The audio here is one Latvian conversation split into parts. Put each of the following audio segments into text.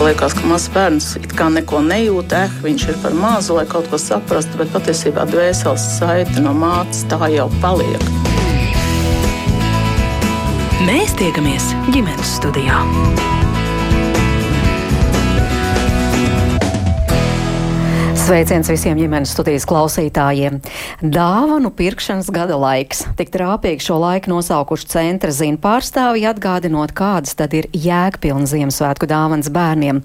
Liekas, ka mazs bērns it kā neko nejūt, eh, viņš ir par mazu, lai kaut ko saprastu, bet patiesībā dvēseles saite no mātes tā jau paliek. Mēs tiekamies ģimenes studijā. Sveiciens visiem ģimenes studijas klausītājiem. Dāvanu pirkšanas gada laiks. Tik trāpīgi šo laiku nosaukuši centra zina pārstāvji, atgādinot, kādas tad ir jēgpilna Ziemassvētku dāvanas bērniem.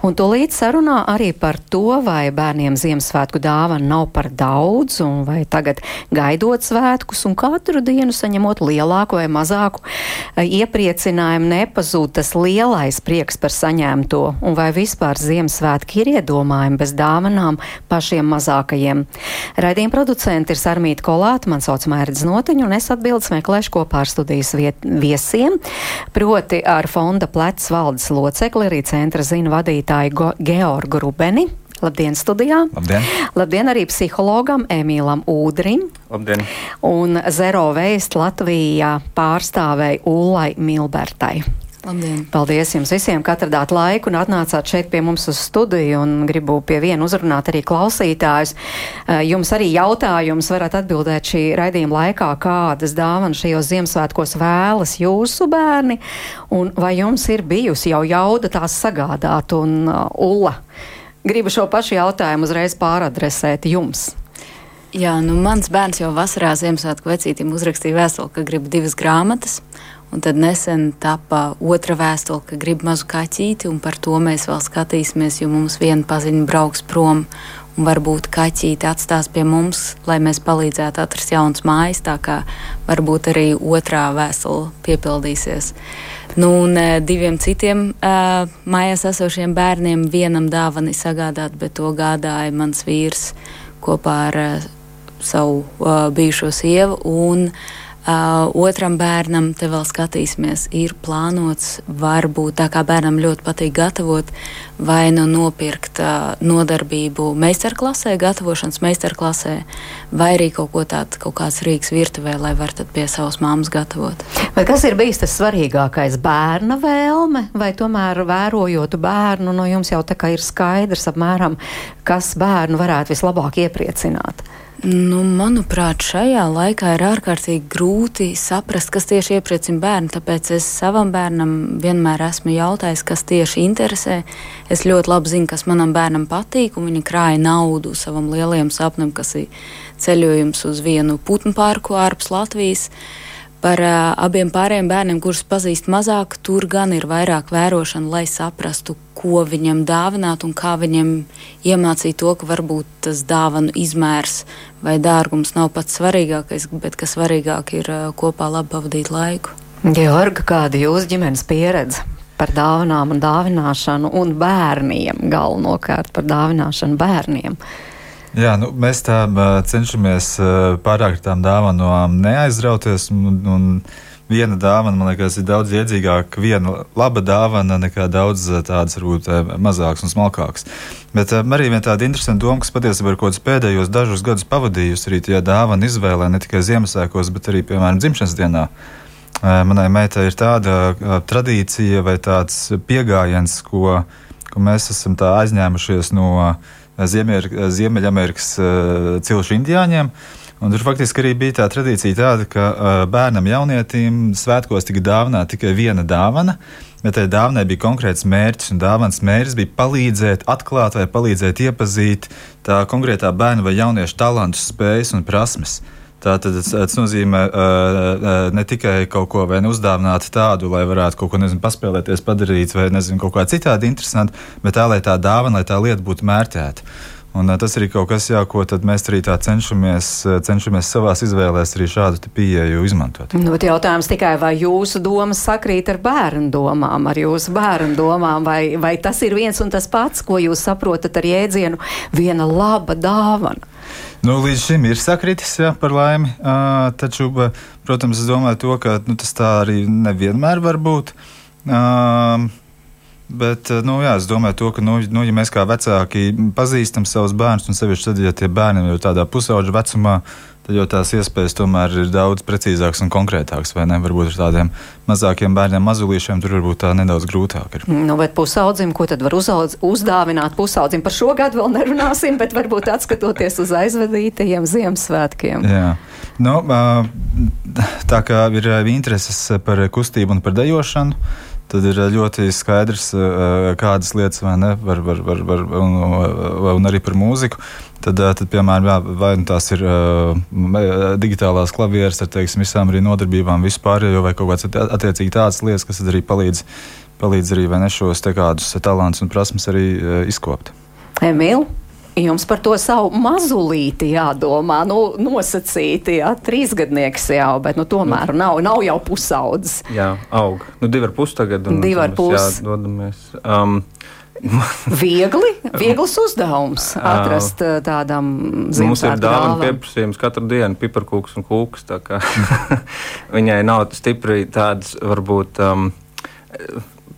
Un tūlīt sarunā arī par to, vai bērniem Ziemassvētku dāvana nav par daudz, un vai tagad gaidot svētkus un katru dienu saņemot lielāku vai mazāku eh, iepriecinājumu nepazūd tas lielais prieks par saņemto, un vai vispār Ziemassvētki ir iedomājumi bez dāvanām pašiem mazākajiem. Raidījuma producenti ir Sarmīta Kolāta, man sauc Mērķis Notiņa, un es atbildes meklēšu kopā ar studijas viet, viesiem, proti ar fonda plecas valdes locekli, arī centra zina vadītāju Georgu Rubeni. Labdien, studijā! Labdien! Labdien arī psihologam Emīlam Ūdrim! Labdien! Un Zero Vēst Latvijā pārstāvēja Ullai Milbertai. Labdien. Paldies jums visiem, ka atradāt laiku un atnācāt šeit pie mums uz studiju un gribu pie viena uzrunāt arī klausītājus. Eh, jums arī jautājums varat atbildēt šī raidījuma laikā, kādas dāvanas šajos Ziemassvētkos vēlas jūsu bērni un vai jums ir bijusi jau jauda tās sagādāt un uh, Ulla. Gribu šo pašu jautājumu uzreiz pāradresēt jums. Jā, nu mans bērns jau vasarā Ziemassvētku vecītim uzrakstīja vēstuli, ka grib divas grāmatas. Un tad nesen tapa otra vēstule, ka grib mazu kaķīti, un par to mēs vēl skatīsimies, jo mums viena paziņa brauks prom. Un varbūt kaķīti atstās pie mums, lai mēs palīdzētu atrast jaunas mājas. Tā kā varbūt arī otrā vēstule piepildīsies. Nu, un uh, diviem citiem uh, mājās esošiem bērniem vienam dāvana sagādāt, bet to gādāja mans vīrs kopā ar uh, savu uh, bijušo sievu. Un, uh, Uh, otram bērnam, te vēl skatīsimies, ir plānots, varbūt tā kā bērnam ļoti patīk gatavot, vai nu nopirkt uh, nodarbību meistarklasē, gatavošanas meistarklasē, vai arī kaut ko tādu, kaut kāds rīks virtuvē, lai var tad pie savas māmas gatavot. Vai kas ir bijis tas svarīgākais bērna vēlme, vai tomēr vērojot bērnu, no jums jau tā kā ir skaidrs apmēram, kas bērnu varētu vislabāk iepriecināt? Nu, manuprāt, šajā laikā ir ārkārtīgi grūti saprast, kas tieši iepriecina bērnu. Tāpēc es savam bērnam vienmēr esmu jautājis, kas tieši interesē. Es ļoti labi zinu, kas manam bērnam patīk, un viņa krāja naudu savam lielajam sapnim, kas ir ceļojums uz vienu putnu pārku ārpus Latvijas. Par uh, abiem pārējiem bērniem, kurus pazīst mazāk, tur gan ir vairāk vērošana, lai saprastu, ko viņam dāvināt un kā viņam iemācīt to, ka varbūt tas dāvanu izmērs vai dārgums nav pats svarīgākais, bet ka svarīgāk ir kopā labi pavadīt laiku. Georga, kāda ir jūsu ģimenes pieredze par dāvanām un dāvināšanu un bērniem, galvenokārt par dāvināšanu bērniem? Jā, nu, mēs tā cenšamies pārāk tām dāvanām neaizrauties. Un, un viena dāvana, man liekas, ir daudz iedzīgāka. Viena laba dāvana nekā daudz tādas, varbūt mazākas un smalkākas. Bet arī viena tāda interesanta doma, kas patiesībā ir kaut kādus pēdējos dažus gadus pavadījusi arī tajā dāvana izvēlē, ne tikai Ziemassvētkos, bet arī, piemēram, dzimšanas dienā. Manai meitai ir tāda tradīcija vai tāds pieejams, ko, ko mēs esam aizņēmušies no Ziemeļamerikas eh, cilšu indiāņiem. Un tur faktiski arī bija tā tradīcija, tāda, ka uh, bērnam, jaunietim svētkos tika dāvināta tikai viena dāvana, bet tai dāvanai bija konkrēts mērķis. Un dāvanas mērķis bija palīdzēt, atklāt vai palīdzēt iepazīt tā konkrētā bērna vai jaunieša talantus, spējas un prasmes. Tātad tas nozīmē uh, ne tikai kaut ko uzdāvināt tādu, lai varētu kaut ko nezinu, paspēlēties, padarīt, vai nezinu, kaut kā citādi interesanti, bet tā, lai tā dāvana, lai tā lieta būtu mērķēta. Un, tas ir kaut kas, jā, ko mēs arī cenšamies, cenšamies savā izvēlēs arī šādu pieeju izmantot. Nu, jautājums tikai, vai jūsu domas sakrīt ar bērnu domām, ar jūsu bērnu domām, vai, vai tas ir viens un tas pats, ko jūs saprotat ar jēdzienu viena laba dāvana? Nu, līdz šim ir sakritis, jā, par laimi. Uh, taču, protams, es domāju, to, ka nu, tas tā arī nevienmēr var būt. Uh, Bet, nu, jā, es domāju, to, ka, nu, nu, ja mēs kā vecāki pazīstam savus bērnus, un sevišķi tad, ja tie bērni jau tādā pusauģa vecumā, tad jau tās iespējas tomēr ir daudz precīzākas un konkrētākas. Vai ne? Varbūt ar tādiem mazākiem bērniem, mazulīšiem, tur varbūt tā nedaudz grūtāk. Ir. Nu, bet pusaudzim, ko tad var uzaudz, uzdāvināt pusaudzim? Par šo gadu vēl nerunāsim, bet varbūt atskatoties uz aizvadītajiem Ziemassvētkiem. Jā. Nu, tā kā ir intereses par kustību un par dejošanu tad ir ļoti skaidrs, kādas lietas ne, var, var, var, var un, un arī par mūziku. Tad, tad piemēram, jā, vai nu tās ir digitālās klavieres ar teiksim, visām arī nodarbībām, vispār, vai kaut kādas attiecīgi tādas lietas, kas arī palīdz, palīdz arī ne, šos kādus talantus un prasmes arī izkopt. Emīl? Jums par to savu mazulīti jādomā, nu, nosacīti, jā, trīsgadnieks jau, bet, nu, tomēr nu, nav, nav jau pusaudzes. Jā, aug. Nu, divi ar pus tagad. Divi ar pus. Jā, dodamies. Um, Viegli, viegls uzdevums atrast tādam Ziemassvētku Mums ir dāvana pieprasījums katru dienu, piparkūks un kūks. Viņai nav stipri tādas, varbūt, um,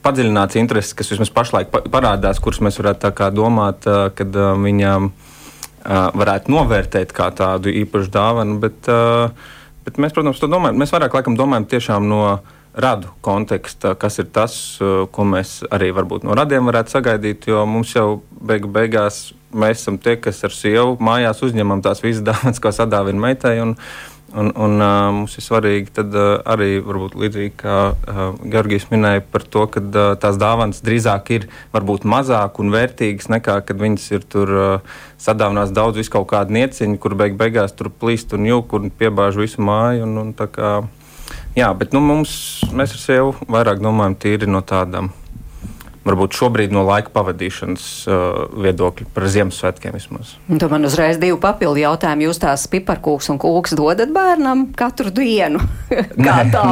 padziļināts intereses, kas vismaz pašlaik parādās, kuras mēs varētu domāt, kad uh, varētu novērtēt kā tādu īpašu dāvanu. Bet, bet mēs, protams, to domājam. Mēs vairāk laikam domājam tiešām no radu konteksta, kas ir tas, ko mēs arī varbūt no radiem varētu sagaidīt. Jo mums jau beigu beigās mēs esam tie, kas ar sievu mājās uzņemam tās visas dāvanas, ko sadāvina meitai. Un, Un, un uh, mums ir svarīgi tad, uh, arī, varbūt līdzīgi kā uh, Georgijas minēja par to, ka uh, tās dāvanas drīzāk ir varbūt mazāk un vērtīgas nekā kad viņas ir tur uh, sadāvinās daudz visu kaut kādu nieciņu, kur beig beigās tur plīst un jūk un piebāž visu māju. Un, un, kā, jā, bet nu, mums, mēs ar sevi vairāk domājam tīri no tādām varbūt šobrīd no laika pavadīšanas uh, viedokļa par Ziemassvētkiem vismaz. Tad man uzreiz divi papildu jautājumi. Jūs tās piparkūks un kūks dodat bērnam katru dienu? Kā tā?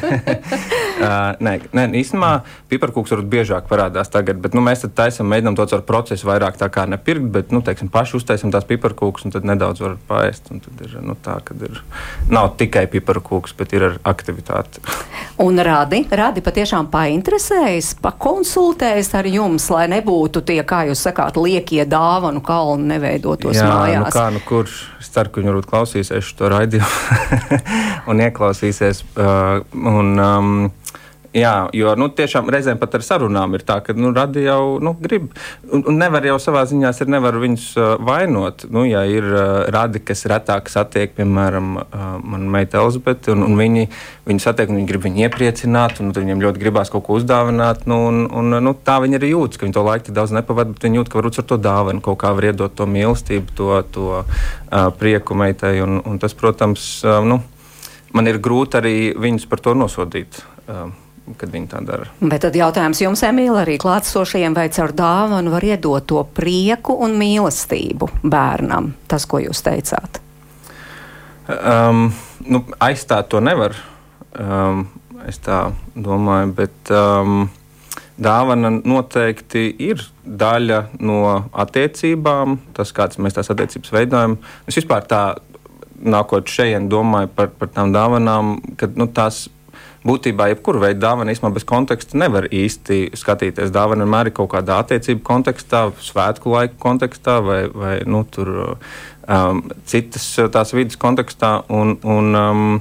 uh, nē, nē, īstenībā piparkūks varbūt biežāk parādās tagad, bet nu, mēs taisam, mēģinām to caur procesu vairāk tā kā nepirkt, bet nu, teiksim, paši uztaisam tās piparkūks un tad nedaudz var paēst. Tad ir, nu, tā, ir, nav tikai piparkūks, bet ir ar aktivitāti. un radi, radi patiešām painteresējas, pakonsultējas konsultējas ar jums, lai nebūtu tie, kā jūs sakāt, liekie dāvanu kalni neveidotos Jā, mājās? Nu kā, nu kurš? Es ceru, ka viņi varbūt klausīsies šo raidījumu un ieklausīsies. Uh, un, um, Jā, jo nu, tiešām reizēm pat ar sarunām ir tā, ka nu, radi jau nu, grib. Un, un nevar jau savā ziņā arī nevar viņus uh, vainot. Nu, ja ir uh, radi, kas retāk satiek, piemēram, uh, mana meita Elizabete, un, un viņi viņu satiek, un viņi grib viņu iepriecināt, un viņiem ļoti gribās kaut ko uzdāvināt. Nu, un, un, nu, tā viņi arī jūtas, ka viņi to laiku tik daudz nepavada, bet viņi jūt, ka varbūt ar to dāvanu kaut kā var iedot to mīlestību, to, to uh, prieku meitai. Un, un tas, protams, uh, nu, man ir grūti arī viņus par to nosodīt. Uh, kad viņi tā dara. Bet tad jautājums jums, Emīlija, arī klātsošajiem, vai caur dāvanu var iedot to prieku un mīlestību bērnam? Tas, ko jūs teicāt. Um, nu, aizstāt to nevar. Um, es tā domāju, bet um, dāvana noteikti ir daļa no attiecībām, tas, kādas mēs tās attiecības veidojam. Es vispār tā nākot šeit, domāju par, par tām dāvanām, ka nu, tās būtībā jebkuru veidu dāvana īstenībā bez konteksta nevar īsti skatīties. Dāvana vienmēr ir kaut kādā attiecību kontekstā, svētku laika kontekstā vai, vai nu, tur, um, citas tās vidas kontekstā. Un, un, um,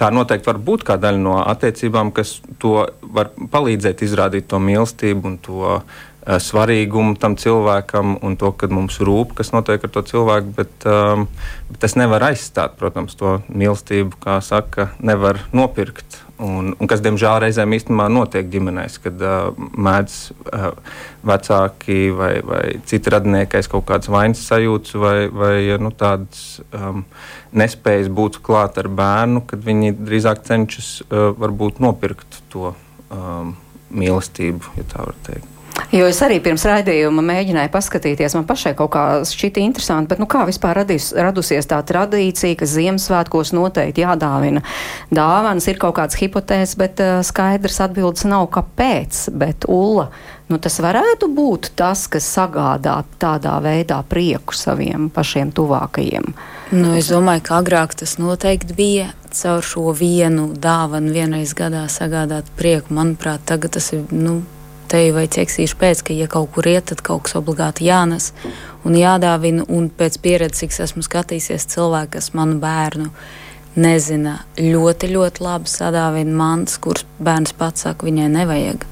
Tā noteikti var būt kā daļa no attiecībām, kas to var palīdzēt izrādīt to mīlestību un to uh, svarīgumu tam cilvēkam un to, ka mums rūp, kas notiek ar to cilvēku. Bet, um, bet tas nevar aizstāt, protams, to mīlestību, kā saka, nevar nopirkt. Un, un kas, diemžēl, reizēm īstenībā notiek ģimenēs, kad uh, mēdz uh, vecāki vai, vai citi radinieki kaut kādas vainas sajūtas vai, vai nu, tādas um, nespējas būt klāt ar bērnu, kad viņi drīzāk cenšas uh, varbūt nopirkt to um, mīlestību, ja tā var teikt. Jo es arī pirms raidījuma mēģināju paskatīties, man pašai kaut kā šķita interesanti, bet nu kā vispār radīs, radusies tā tradīcija, ka Ziemassvētkos noteikti jādāvina dāvanas, ir kaut kāds hipotēzes, bet uh, skaidrs atbildes nav, kāpēc, bet Ulla, nu tas varētu būt tas, kas sagādā tādā veidā prieku saviem pašiem tuvākajiem. Nu, es domāju, ka agrāk tas noteikti bija caur šo vienu dāvanu vienreiz gadā sagādāt prieku. Manuprāt, tagad tas ir, nu, teju vai ķeksīšu pēc, ka, ja kaut kur iet, tad kaut kas obligāti jānes un jādāvina. Un pēc pieredzes, cik esmu skatījies, cilvēki, kas manu bērnu nezina ļoti, ļoti labi sadāvina mantas, kuras bērns pats saka, viņai nevajag.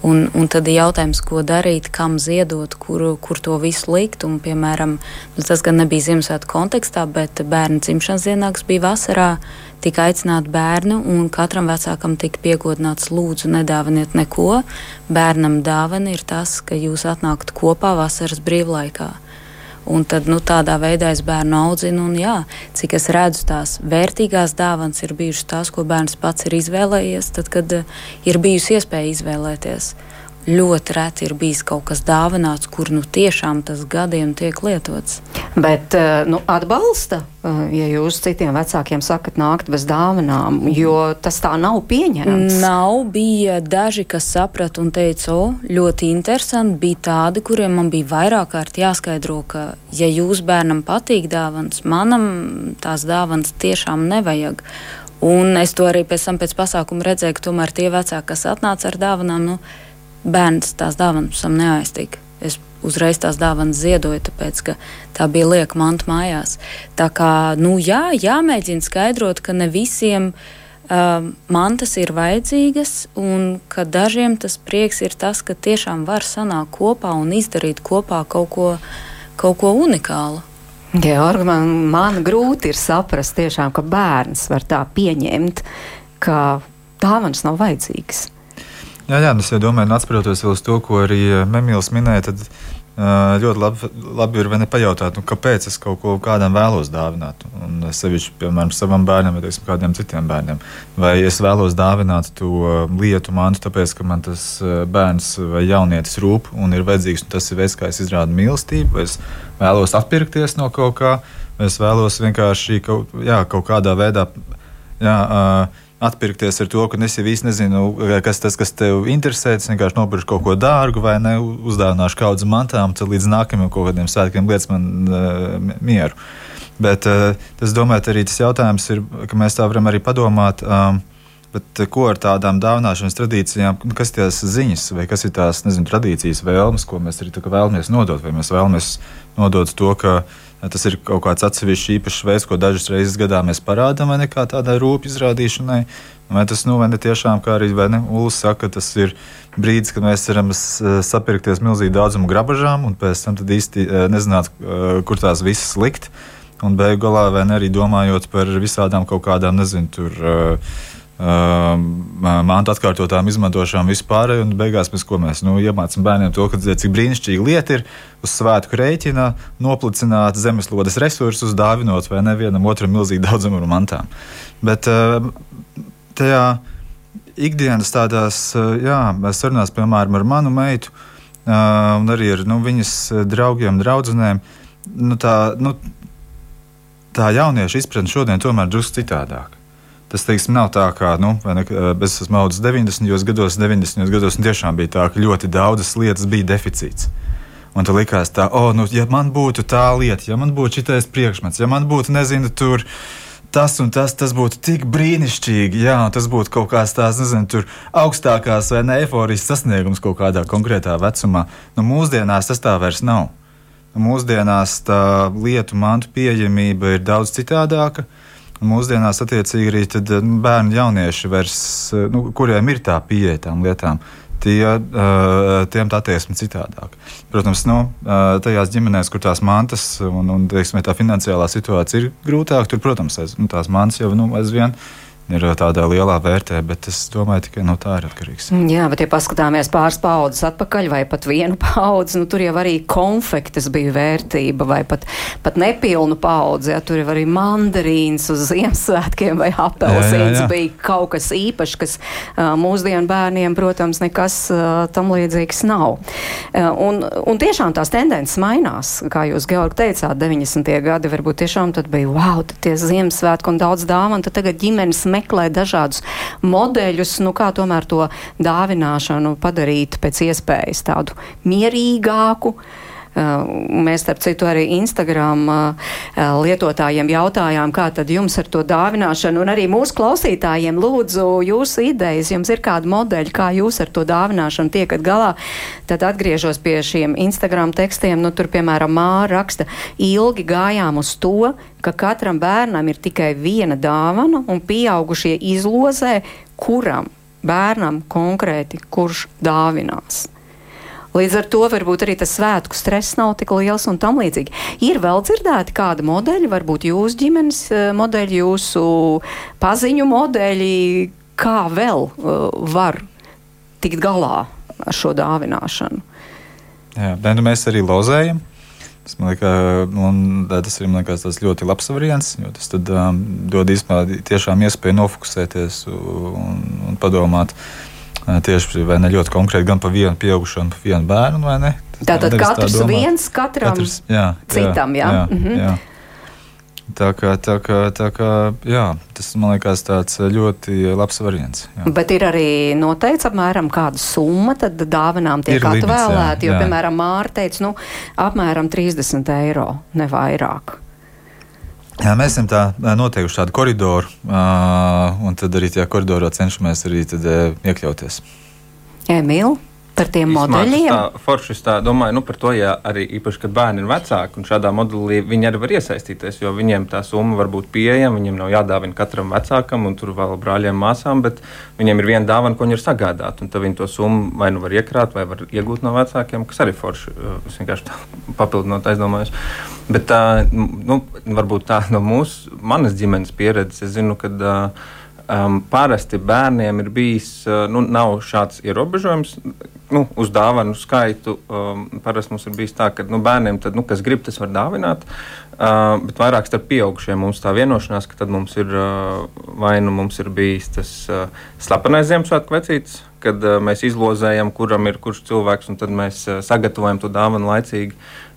Un, un tad ir jautājums, ko darīt, kam ziedot, kur, kur to visu likt. Un, piemēram, nu, tas gan nebija Ziemassvētku kontekstā, bet bērnu dzimšanas dienāks bija vasarā. Tika aicināti bērni, un katram vecākam tika piekodināts, lūdzu, nedāviniet neko. Bērnam dāvana ir tas, ka jūs atnākat kopā vasaras brīvlaikā. Un tad nu, tādā veidā es bērnu audzinu. Un, jā, cik es redzu, tās vērtīgās dāvanas ir bijušas tās, ko bērns pats ir izvēlējies, tad, kad uh, ir bijusi iespēja izvēlēties. Ļoti reti ir bijis kaut kas dāvināts, kur nu tiešām tas gadiem tiek lietots. Bet eh, nu, atbalsta, eh, ja jūs citiem vecākiem sakat, nākt bez dāvanām, jo tas tā nav pieņemts. Nav, bija daži, kas saprata un teica, o, ļoti interesanti. Bija tādi, kuriem man bija vairāk kārt jāskaidro, ka, ja jūs bērnam patīk dāvans, manam tās dāvans tiešām nevajag. Un es to arī pēc tam pēc pasākuma redzēju, ka tomēr tie vecāki, kas atnāca ar dāvanām, nu, bērns tās dāvanas tam neaiztika. Es uzreiz tās dāvanas ziedoju, tāpēc ka tā bija lieka manta mājās. Tā kā nu, jā, jāmēģina skaidrot, ka ne visiem uh, mantas ir vajadzīgas, un ka dažiem tas prieks ir tas, ka tiešām var sanākt kopā un izdarīt kopā kaut ko, kaut ko unikālu. Georgi, man, man grūti ir saprast, tiešām, ka bērns var tā pieņemt, ka dāvanas nav vajadzīgas. Jā, jā, es domāju, atspēroties uz to, ko arī Memīls minēja, tad ļoti labi, labi ir nepajautāt, nu, kāpēc es kaut ko kādam vēlos dāvināt. Un sevišķi, piemēram, savam bērnam vai teiksim, kādiem citiem bērniem. Vai es vēlos dāvināt to lietu mantu, tāpēc, ka man tas bērns vai jaunietis rūp un ir vajadzīgs, un tas ir veids, kā es izrādu mīlestību, vai es vēlos atpirkties no kaut kā, vai es vēlos vienkārši kaut, jā, kaut kādā veidā. Jā, uh, atpirkties ar to, ka es jau īsti nezinu, kas tas, kas tev interesē. Es vienkārši nopirku kaut ko dārgu, vai ne uzdāvināšu kaudzes mantām, tad līdz nākamajam kaut kādiem svētkiem lietas man uh, mieru. Bet uh, es domāju, arī tas jautājums ir, ka mēs tā varam arī padomāt. Um, Bet ko ar tādām dāvināšanas tradīcijām, kas ir tās ziņas, vai kas ir tās nezinu, tradīcijas, vēlmes, ko mēs arī vēlamies nodot? Vai mēs vēlamies nodot to, ka uh, Tas ir kaut kāds atsevišķs īpašs veids, ko dažas reizes gadā mēs parādām, vai ne kā tādai rūpju izrādīšanai. Vai tas nu, vai ne tiešām, kā arī Ulas saka, tas ir brīdis, kad mēs varam sapirkties milzīgu daudzumu grabažām un pēc tam īsti e, nezināt, e, kur tās visas likt. Un beigās galā arī domājot par visādām kaut kādām, nezinu, tur. Uh, mantu atkārtotām izmantošanām vispār. Un beigās mēs, mēs nu, iemācām bērniem to, ka, cik brīnišķīga lieta ir uz svētku rēķina noplicināt zemeslodes resursus, dāvinot vai nevienam otram milzīgi daudzumu mantām. Bet tajā ikdienas tādās, jā, mēs sarunās, piemēram, ar manu meitu un arī ar nu, viņas draugiem, draudzenēm. Nu, tā, nu, tā jauniešu izpratne šodien tomēr drusku citādāk. Tas teiksim, nav tā, kā nu, ne, es esmu audzis 90. gados, 90. gados, un tiešām bija tā, ka ļoti daudzas lietas bija deficīts. Un tad likās tā, oh, nu, ja man būtu tā lieta, ja man būtu šitais priekšmets, ja man būtu, nezinu, tur tas un tas, tas būtu tik brīnišķīgi, jā, tas būtu kaut kāds tāds, nezinu, tur augstākās vai ne eforijas sasniegums kaut kādā konkrētā vecumā. Nu, mūsdienās tas tā vairs nav. Nu, mūsdienās tā lietu mantu pieejamība ir daudz citādāka. Mūsdienās, attiecīgi, arī tad, nu, bērni, jaunieši, vairs, nu, kuriem ir tā pieeja tām lietām, tie, uh, tiem tā attieksme citādāk. Protams, nu, uh, tajās ģimenēs, kur tās mantas un, un teiksim, tā finansiālā situācija ir grūtāka, tur, protams, aiz, nu, tās mantas jau nu, aizvien ir ir tādā lielā vērtē, bet es domāju, ka no tā ir atkarīgs. Jā, bet, ja paskatāmies pāris paudzes atpakaļ, vai pat vienu paudzi, nu, tur jau arī konfektes bija vērtība, vai pat, pat nepilnu paudzi, ja tur jau arī mandarīns uz Ziemassvētkiem vai apelsīns bija kaut kas īpašs, kas uh, mūsdienu bērniem, protams, nekas uh, tam līdzīgs nav. Uh, un, un tiešām tās tendences mainās, kā jūs, Georgi, teicāt, 90. gadi varbūt tiešām tad bija, wow, tad tie Ziemassvētki un daudz dāvana, tad tagad ģimenes meklē meklē dažādus modeļus, nu, kā tomēr to dāvināšanu padarīt pēc iespējas tādu mierīgāku. Mēs, starp citu, arī Instagram lietotājiem jautājām, kā tad jums ar to dāvināšanu, un arī mūsu klausītājiem lūdzu jūsu idejas. Jums ir kāda modeļa, kā jūs ar to dāvināšanu tiekat galā. Tad atgriežos pie šiem Instagram tekstiem. Nu, tur, piemēram, Māra raksta, ilgi gājām uz to, ka katram bērnam ir tikai viena dāvana, un pieaugušie izlozē, kuram bērnam konkrēti kurš dāvinās. Līdz ar to varbūt arī tas svētku stress nav tik liels un tam līdzīgi. Ir vēl dzirdēti kādi modeļi, varbūt jūsu ģimenes eh, modeļi, jūsu paziņu modeļi, kā vēl uh, var tikt galā ar šo dāvināšanu. Jā, nu mēs arī lozējam. Tas, liekas, tas ir liekas, ļoti labs variants, jo tas tad, um, dod īstenībā tiešām iespēju nofokusēties un, un padomāt, Tieši vai ne ļoti konkrēti gan par vienu pieaugušo, gan par vienu bērnu. Tātad katrs tā viens katram katrs, jā, citam, jā. jā, mhm. jā. Tā kā, tā kā, tā kā, jā, tas man liekas tāds ļoti labs variants. Jā. Bet ir arī noteikts apmēram kāda summa, tad dāvinām tiek atvēlēta. Jo, jā. piemēram, Māra teica, nu, apmēram 30 eiro, ne vairāk. Jā, mēs esam tā noteikuši tādu koridoru, un tad arī tajā koridorā cenšamies arī tad, iekļauties. Emīl, par tiem Īsmā, modeļiem? Tā, forši es tā domāju nu, par to, ja arī īpaši, kad bērni ir vecāki un šādā modelī viņi arī var iesaistīties, jo viņiem tā summa var būt pieejama, viņiem nav jādāvina katram vecākam un tur vēl brāļiem, māsām, bet viņiem ir viena dāvana, ko viņi ir sagādāti, un tad viņi to summu vai nu var iekrāt, vai var iegūt no vecākiem, kas arī forši, es vienkārši tā papildinot aizdomājos. Bet tā, nu, varbūt tā no mūsu, manas ģimenes pieredzes, es zinu, ka Um, parasti bērniem ir bijis, uh, nu, nav šāds ierobežojums nu, uz dāvanu skaitu. Um, parasti mums ir bijis tā, ka nu, bērniem, tad, nu, kas grib, tas var dāvināt. Uh, bet vairāk starp pieaugušiem mums tā vienošanās, ka tad mums ir uh, vai nu mums ir bijis tas uh, slepenais Ziemassvētku vecītis, kad uh, mēs izlozējam, kuram ir kurš cilvēks, un tad mēs uh, sagatavojam to dāvanu laicīgi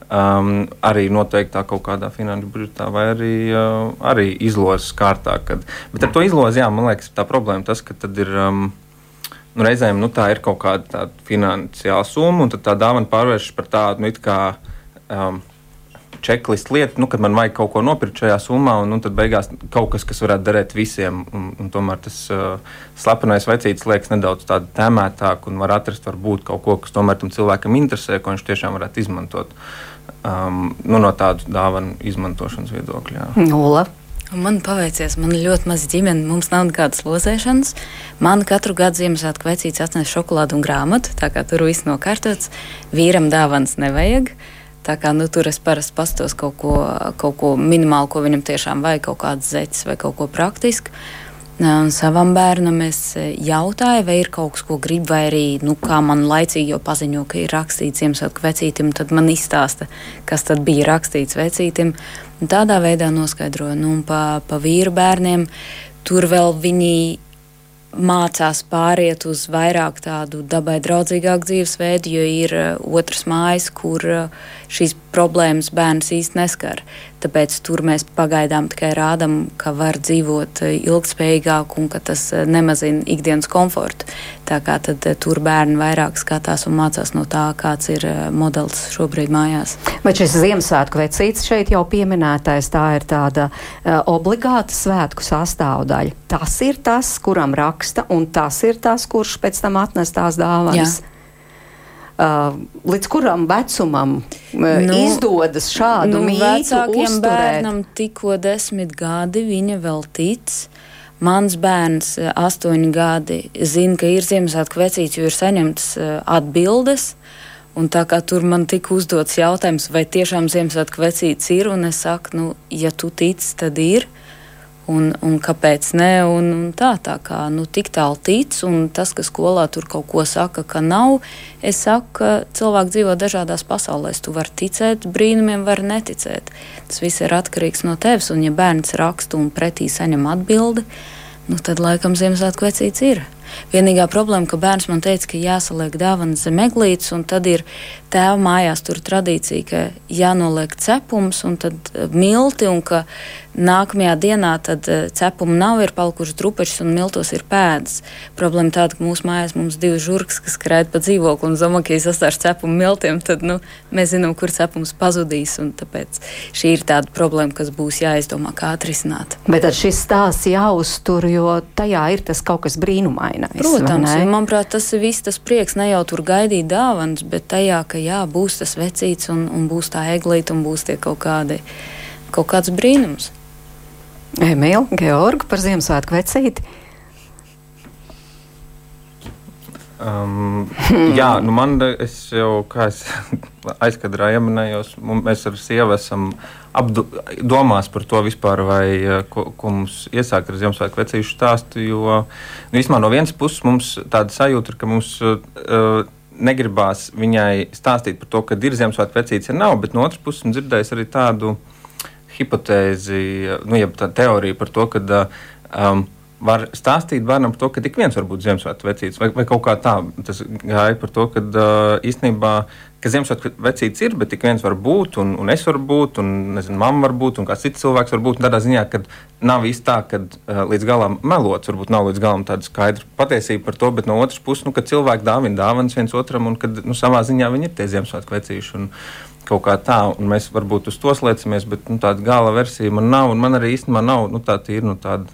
um, arī noteiktā kaut kādā finanšu budžetā, vai arī, uh, arī izlozes kārtā. Kad, bet ar to izlozi, jā, man liekas, tā problēma tas, ka tad ir. Um, Nu, reizēm nu, tā ir kaut kāda finansiāla summa, un tā dāvana pārvēršas par tādu nu, kā um, čeklistu lietu, nu, kad man vajag kaut ko nopirkt šajā summā, un nu, tad beigās kaut kas, kas varētu derēt visiem. Un, un tomēr tas uh, slepenais vecītis liekas nedaudz tēmētāk, un var atrast varbūt kaut ko, kas tomēr tam cilvēkam interesē, ko viņš tiešām varētu izmantot. Uh, um, nu, no tādu dāvanu izmantošanas viedokļa. Nula. Man paveicies, man ir ļoti maza ģimene, mums nav nekādas lozēšanas. Man katru gadu Ziemassvētku vecītis atnes šokolādu un grāmatu, tā kā tur viss nokārtots. Vīram dāvāns nevajag. Tā kā nu, tur es parasti pastos kaut ko, kaut ko minimālu, ko viņam tiešām vajag, kaut kādas zeķes vai kaut ko praktisku. Un savam bērnam es e, jautāju, vai ir kaut kas, ko grib, vai arī, nu, kā man laicīgi jau paziņo, ka ir rakstīts Ziemassvētku vecītim, tad man izstāsta, kas tad bija rakstīts vecītim. Un tādā veidā noskaidroju, nu, pa, pa vīru bērniem tur vēl viņi mācās pāriet uz vairāk tādu dabai draudzīgāku dzīvesveidu, jo ir uh, otrs mājas, kur uh, šīs problēmas bērns īsti neskar. Tāpēc tur mēs pagaidām tikai rādām, ka var dzīvot eh, ilgspējīgāk un ka tas nemazina ikdienas komfortu. Tā kā tad eh, tur bērni vairāk skatās un mācās no tā, kāds ir modelis šobrīd mājās. Bet šis Ziemassvētku vecītis šeit jau pieminētais, tā ir tāda uh, obligāta svētku sastāvdaļa. Tas ir tas, kuram raksta, un tas ir tas, kurš pēc tam atnes tās dāvanas. Jā. Uh, līdz kuram vecumam uh, nu, izdodas šādu nu, mītu? Vecākiem uzturēt? bērnam tikko desmit gadi, viņa vēl tic. Mans bērns, uh, astoņi gadi, zina, ka ir Ziemassvētku vecīts, jo ir saņemtas uh, atbildes. Un tā kā tur man tika uzdots jautājums, vai tiešām Ziemassvētku vecīts ir, un es saku, nu, ja tu tici, tad ir. Uh, Un, un kāpēc ne? Un, un tā, tā kā nu, tik tālu tic, un tas, ka skolā tur kaut ko saka, ka nav, es saku, ka cilvēki dzīvo dažādās pasaulēs. Tu vari ticēt brīnumiem, var neticēt. Tas viss ir atkarīgs no tevis, un ja bērns raksta un pretī saņem atbildi, nu, tad laikam Ziemassvētku vecīts ir. Vienīgā problēma, ka bērns man teica, ka jāsaliek dāvanas zem eglītes, un tad ir tēva mājās tur tradīcija, ka jānoliek cepums un tad eh, milti, un ka nākamajā dienā tad eh, cepuma nav, ir palikušas drupečs un miltos ir pēdas. Problēma tāda, ka mūsu mājās mums divi žurkas, kas skraid pa dzīvokli un zoma, ka ja sastāv cepumu miltiem, tad nu, mēs zinām, kur cepums pazudīs, tāpēc šī ir tāda problēma, kas būs jāizdomā, kā atrisināt. Bet tad šis stāsts jāuztur, jo tajā ir tas kaut kas brīnumainais. Protams, manuprāt, tas ir viss tas prieks, ne jau tur gaidīt dāvanas, bet tajā, ka jā, būs tas vecīts un, un būs tā eglīte un būs tie kaut, kādi, kaut kāds brīnums. Emīl, Georgi par Ziemassvētku vecīti. Um, jā, nu man es jau, kā es aizkadrā ieminējos, mēs ar sievu esam apdomās par to vispār, vai ko, ko mums iesākt ar Ziemassvētku vecīšu stāstu, jo nu, vismā no vienas puses mums tāda sajūta ir, ka mums uh, negribās viņai stāstīt par to, ka ir Ziemassvētku vecītes, ja nav, bet no otras puses dzirdējis arī tādu hipotēzi, nu, ja tā teorija par to, ka um, var stāstīt bērnam par to, ka ik viens var būt Ziemassvētku vecītis, vai, vai kaut kā tā. Tas gāja par to, ka uh, īstenībā ka Ziemassvētku vecītis ir, bet tik viens var būt, un, un es varu būt, un nezinu, mamma var būt, un kāds cits cilvēks var būt. Tādā ziņā, ka nav īsti tā, ka uh, līdz galam melots, varbūt nav līdz galam tāda skaidra patiesība par to, bet no otras puses, nu, kad cilvēki dāvina dāvanas viens otram, un kad nu, savā ziņā viņi ir tie Ziemassvētku vecīši. Un, Kaut kā tā, un mēs varbūt uz to slēdzamies, bet nu, tāda gala versija man nav, man arī īstenībā nav nu, tā tīra, nu, tāda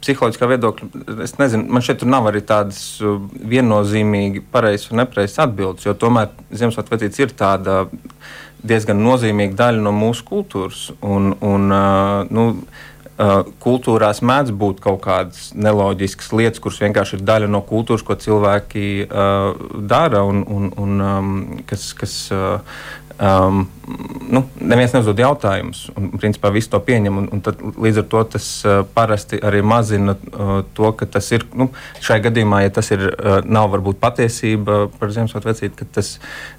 psiholoģiskā viedokļa, es nezinu, man šeit nav arī tādas uh, viennozīmīgi pareizas un nepareizas atbildes, jo tomēr Ziemassvētku vecītis ir tāda diezgan nozīmīga daļa no mūsu kultūras. Un, un, uh, nu, uh, kultūrās mēdz būt kaut kādas neloģiskas lietas, kuras vienkārši ir daļa no kultūras, ko cilvēki uh, dara un, un, un um, kas, kas uh, um, nu, neviens neuzdod jautājumus, un principā visi to pieņem. Un, un tad, līdz ar to tas uh, parasti arī mazina uh, to, ka tas ir nu, šajā gadījumā, ja tas ir, uh, nav varbūt patiesība par Ziemassvētku vecīti, tas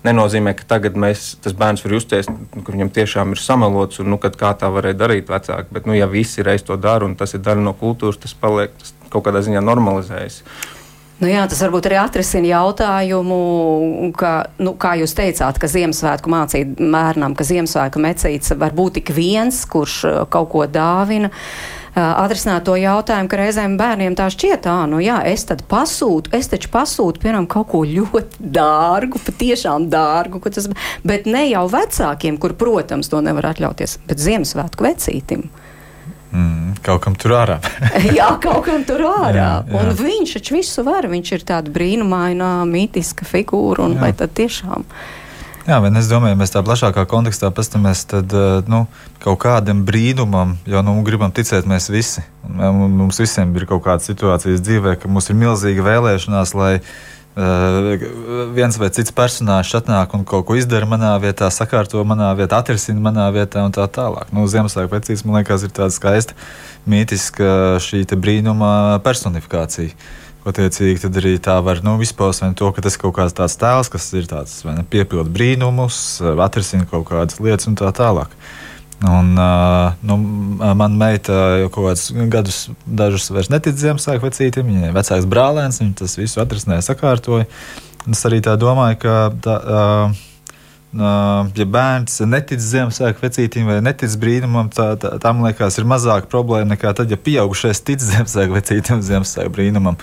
nenozīmē, ka tagad mēs, tas bērns var justies, nu, ka viņam tiešām ir samelots un nu, kā tā varēja darīt vecāki. Bet, nu, ja visi reiz to dara un tas ir daļa no kultūras, tas paliek tas kaut kādā ziņā normalizējas. Nu jā, tas varbūt arī atrisina jautājumu, ka, nu, kā jūs teicāt, ka Ziemassvētku mācīt bērnam, ka Ziemassvētku mecīts var būt tik viens, kurš uh, kaut ko dāvina. Uh, atrisināt to jautājumu, ka reizēm bērniem tā šķiet, ah, nu jā, es tad pasūtu, es taču pasūtu, piemēram, kaut ko ļoti dārgu, patiešām dārgu, tas, bet ne jau vecākiem, kur, protams, to nevar atļauties, bet Ziemassvētku vecītim. Mm, kaut kam tur ārā. jā, kaut kam tur ārā. Jā, jā. Un viņš taču visu var. Viņš ir tāda brīnumaina, mītiska figūra. Un jā. vai tad tiešām? Jā, bet es domāju, mēs tā plašākā kontekstā paskatāmies, tad eh, nu, kaut kādam brīnumam, jo nu, gribam ticēt mēs visi. Mums visiem ir kaut kādas situācijas dzīvē, ka mums ir milzīga vēlēšanās, lai Uh, viens vai cits personāžs atnāk un kaut ko izdara manā vietā, sakārto manā vietā, atrisina manā vietā un tā tālāk. Nu, Ziemassvētku vecīs, man liekas, ir tāda skaista, mītiska šī brīnuma personifikācija. Attiecīgi, tad arī tā var nu, izpaust to, ka tas ir kaut kāds tāds tēls, kas ir tāds piepildījis brīnumus, atrisina kaut kādas lietas un tā tālāk. Uh, Un, nu, man meita jau kaut kādus gadus, dažus vairs netic Ziemassvētku vecītim. Viņai vecāks brālēns, viņš tas visu atrisināja, sakārtoja. Es arī tā domāju, ka tā, ja bērns netic Ziemassvētku vecītim vai netic brīnumam, tā, tā, tā man liekas, ir mazāka problēma nekā tad, ja pieaugušais tic Ziemassvētku vecītim un Ziemassvētku brīnumam.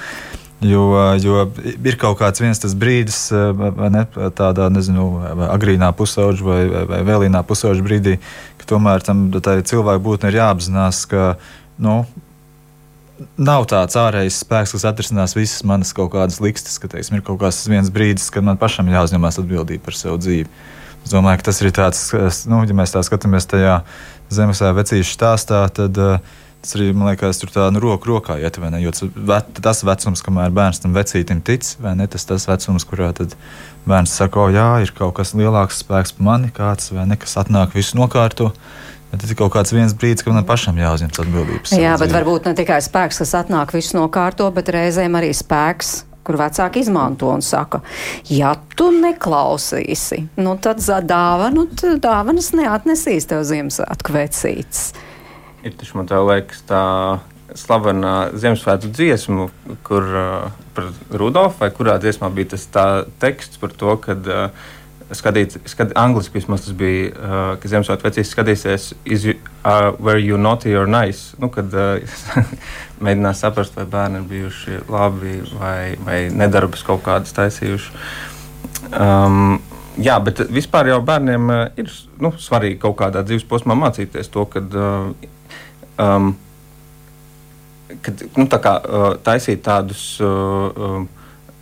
Jo, jo ir kaut kāds viens tas brīdis, ne, tādā nezinu, agrīnā pusauģa vai, vai, vai vēlīnā pusauģa brīdī, tomēr tam cilvēku būtnē ir jāapzinās, ka nu, nav tāds ārējs spēks, kas atrisinās visas manas kaut kādas likstas, ka teiksim, ir kaut kāds viens brīdis, kad man pašam jāuzņemas atbildība par savu dzīvi. Es domāju, ka tas ir tāds, nu, ja mēs tā skatāmies tajā Zemesvētku vecīšu stāstā, tad uh, Tas arī, man liekas, tur tā nu, roku rokā iet, vai ne? Jo tas vecums, kamēr bērns tam vecītim tic, vai ne? Tas tas vecums, kurā bērns saka, o, jā, ir kaut kas lielāks spēks par mani, kāds vai ne, kas atnāk visu nokārto. Bet tas ir kaut kāds viens brīdis, kad man pašam jāuzņemas atbildības. Jā, bet dzīvi. varbūt ne tikai spēks, kas atnāk visu nokārto, bet reizēm arī spēks, kur vecāki izmanto un saka, ja tu neklausīsi, nu tad dāvanu, dāvanas neatnesīs tev Ziemassvētku vecītes. Ir taču man liekas, tā slavenā Ziemassvētku dziesmu, kur uh, par Rudolfu vai kurā dziesmā bija tas teksts par to, ka uh, skatīt, skat, angliski vismaz tas bija, uh, ka Ziemassvētku vecīs skatīsies, is you, uh, were you naughty or nice? Nu, kad uh, mēģinās saprast, vai bērni ir bijuši labi vai, vai nedarbus kaut kādas taisījuši. Um, Jā, bet vispār jau bērniem ir nu, svarīgi kaut kādā dzīves posmā mācīties to, kad, uh, um, kad nu, tā kā, uh, taisīt tādus uh,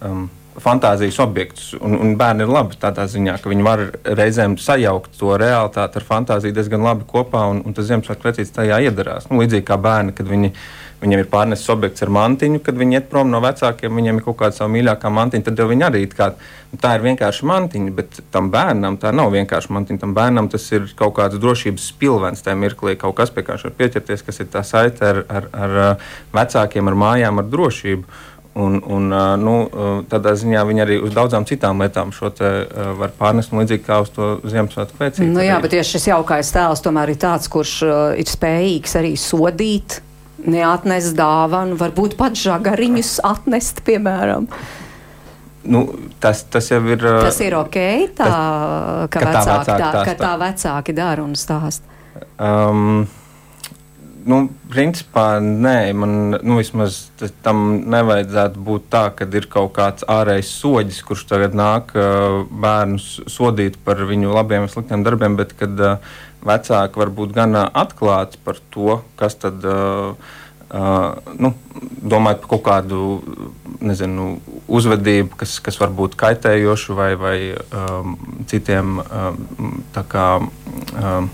um, fantāzijas objektus. Un, un bērni ir labi tādā ziņā, ka viņi var reizēm sajaukt to realitāti ar fantāziju diezgan labi kopā, un, un tas Ziemassvētku vecītis tajā iedarās. Nu, līdzīgi kā bērni, kad viņi viņiem ir pārneses objekts ar mantiņu, kad viņi iet prom no vecākiem, viņiem ir kaut kāda sava mīļākā mantiņa, tad viņi arī kā, nu, tā ir vienkārši mantiņa, bet tam bērnam tā nav vienkārši mantiņa. Tam bērnam tas ir kaut kāds drošības spilvens tajā mirklī, kaut kas pie kā viņš var pieķerties, kas ir tā saite ar, ar, ar vecākiem, ar mājām, ar drošību. Un, un, nu, tādā ziņā viņi arī uz daudzām citām lietām šo te var pārnest līdzīgi kā uz to Ziemassvētku pēcību. Nu, jā, bet tieši šis jaukais tēls tomēr ir tāds, kurš ir spējīgs arī sodīt neatnes dāvanu, varbūt pat žagariņus atnest, piemēram. Nu, tas, tas jau ir. Tas ir ok, tā, tas, ka, ka, vecāki, tā, vecāki tā, ka tā vecāki dara un stāsta. Um, nu, principā nē, man nu, vismaz tam nevajadzētu būt tā, ka ir kaut kāds ārējs soģis, kurš tagad nāk uh, bērnus sodīt par viņu labiem vai sliktiem darbiem, bet kad uh, vecāki var būt gan atklāti par to, kas tad. Uh, Uh, nu, domājot par kaut kādu nezinu, uzvedību, kas, kas var būt kaitējoša vai, vai um, citiem um, kā, um,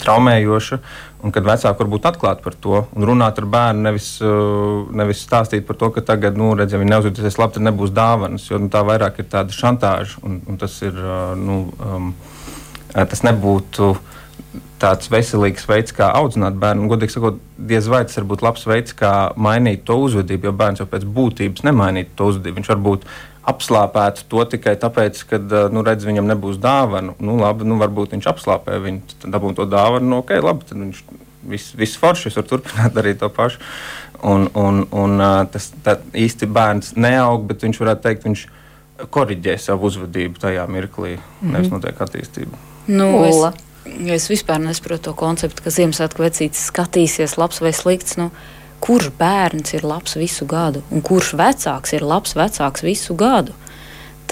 traumējoša. Un kad vecāki var būt atklāti par to un runāt ar bērnu, nevis, uh, nevis stāstīt par to, ka tagad, nu, redz, ja viņi neuzvedīsies labi, tad nebūs dāvanas. Jo nu, tā vairāk ir tāda šantāža, un, un tas ir. Uh, nu, um, tas nebūtu uh, tāds veselīgs veids, kā audzināt bērnu. Godīgi sakot, diez vai tas var būt labs veids, kā mainīt to uzvedību, jo bērns jau pēc būtības nemainītu to uzvedību. Viņš varbūt apslāpētu to tikai tāpēc, ka nu, redz, viņam nebūs dāvana. Nu, labi, nu, varbūt viņš apslāpē viņu, tad dabūna to dāvanu. Nu, okay, labi, tad viņš viss vis forši var turpināt darīt to pašu. Un, un, un tas īsti bērns neaug, bet viņš varētu teikt, viņš korģē savu uzvedību tajā mirklī, mm -hmm. nevis notiek attīstība. Nu, es, Es vispār nesaprotu to konceptu, ka Ziemassvētku vecītis skatīsies, labs vai slikts. Nu, kurš bērns ir labs visu gadu, un kurš vecāks ir labs vecāks visu gadu?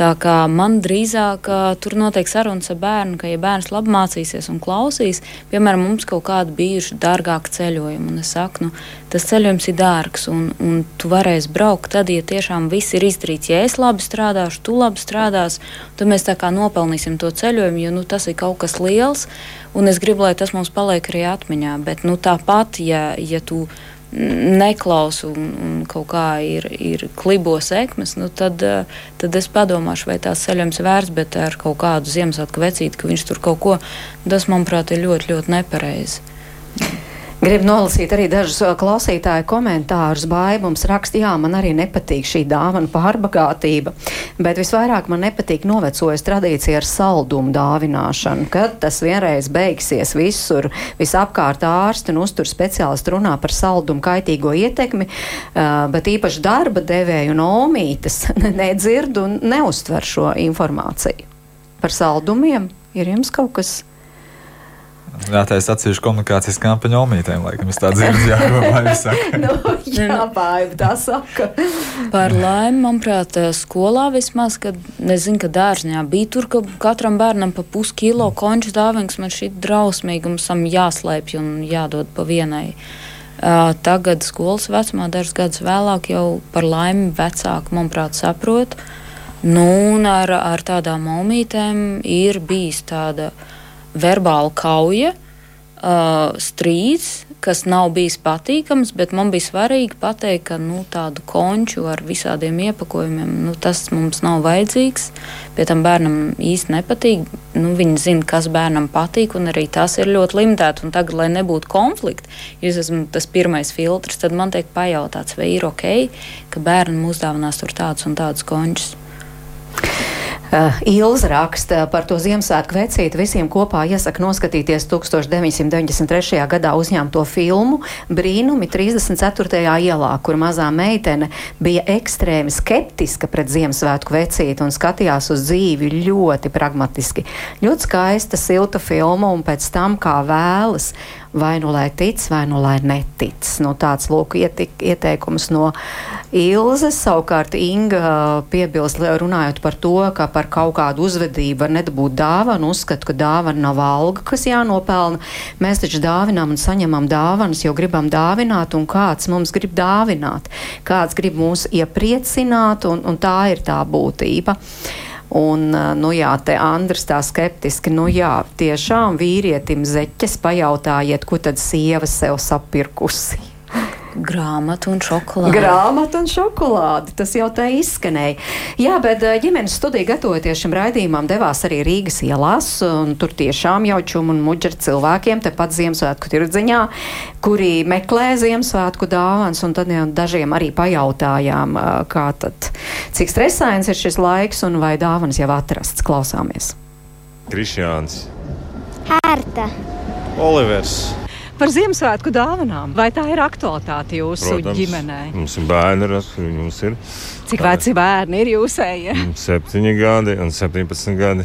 Tā kā man drīzāk tur notiek sarunas ar bērnu, ka, ja bērns labi mācīsies un klausīs, piemēram, mums kaut kādi bijuši dārgāki ceļojumi, un es saku, nu, tas ceļojums ir dārgs, un, un tu varēsi braukt tad, ja tiešām viss ir izdarīts. Ja es labi strādāšu, tu labi strādās, tad mēs tā kā nopelnīsim to ceļojumu, jo nu, tas ir kaut kas liels, un es gribu, lai tas mums paliek arī atmiņā. Bet nu, tāpat, ja, ja tu neklausu un, un kaut kā ir, ir klibos ekmes, nu tad, tad es padomāšu, vai tās ceļojums vērts, bet ar kaut kādu Ziemassvētku vecīti, ka viņš tur kaut ko, tas, manuprāt, ir ļoti, ļoti nepareizi. Gribu nolasīt arī dažus klausītāju komentārus. Baibums raksta, jā, man arī nepatīk šī dāvana pārbagātība, bet visvairāk man nepatīk novecojas tradīcija ar saldumu dāvināšanu. Kad tas vienreiz beigsies visur, visapkārt ārsti un uztur speciālisti runā par saldumu kaitīgo ietekmi, bet īpaši darba devēju un omītes nedzird un neuztver šo informāciju. Par saldumiem ir jums kaut kas? Jātaisa atsevišķa komunikācijas kampaņa omītēm, laikam, es tā dzirdu, jā, vai saka. nu, jā, baiba, tā saka. Par laimi, manuprāt, skolā vismaz, kad, nezinu, ka dārzņā bija tur, ka katram bērnam pa puskilo konču dāvings man šī drausmīgi mums tam jāslēpj un jādod pa vienai. Uh, tagad skolas vecumā, dažus gadus vēlāk, jau par laimi vecāki, manuprāt, saprot. Nu, un ar, ar tādām omītēm ir bijis tāda uh, verbāla kauja, uh, strīds, kas nav bijis patīkams, bet man bija svarīgi pateikt, ka nu, tādu konču ar visādiem iepakojumiem nu, tas mums nav vajadzīgs. Pie tam bērnam īsti nepatīk. Nu, viņi zina, kas bērnam patīk, un arī tas ir ļoti limitēts. Tagad, lai nebūtu konflikti, ja es esmu tas pirmais filtrs, tad man tiek pajautāts, vai ir ok, ka bērni mūs dāvinās tur tādus un tādus končus. Uh, Ilza raksta par to Ziemassvētku vecīti. Visiem kopā iesaka noskatīties 1993. gadā uzņemto filmu Brīnumi 34. ielā, kur mazā meitene bija ekstrēmi skeptiska pret Ziemassvētku vecīti un skatījās uz dzīvi ļoti pragmatiski. Ļoti skaista, silta filma un pēc tam kā vēlas vai nu lai tic, vai nu lai netic. Nu, tāds lūk ietik, ieteikums no Ilzes. Savukārt Inga piebilst, runājot par to, ka par kaut kādu uzvedību var nedabūt dāvanu, uzskatu, ka dāvana nav alga, kas jānopelna. Mēs taču dāvinām un saņemam dāvanas, jo gribam dāvināt, un kāds mums grib dāvināt, kāds grib mūs iepriecināt, un, un tā ir tā būtība. Un, nu jā, te Andris tā skeptiski, nu jā, tiešām vīrietim zeķes pajautājiet, ko tad sieva sev sapirkusi. Grāmatu un šokolādi. Grāmatu un šokolādi. Tas jau tā izskanēja. Jā, bet eh, ģimenes studija gatavoties šim raidījumam devās arī Rīgas ielās. Tur tiešām jau čumu un muģa ar cilvēkiem, tepat Ziemassvētku tirdziņā, kuri meklē Ziemassvētku dāvans. Un tad jau dažiem arī pajautājām, eh, kā tad, cik stresains ir šis laiks un vai dāvans jau atrasts. Klausāmies. Krišjāns. Hērta. Olivers. Par Ziemassvētku dāvanām. Vai tā ir aktualitāte jūsu Protams, ģimenē? Mums ir bērni, mums ir Cik veci bērni ir jūsēji? 7 gadi un 17 gadi.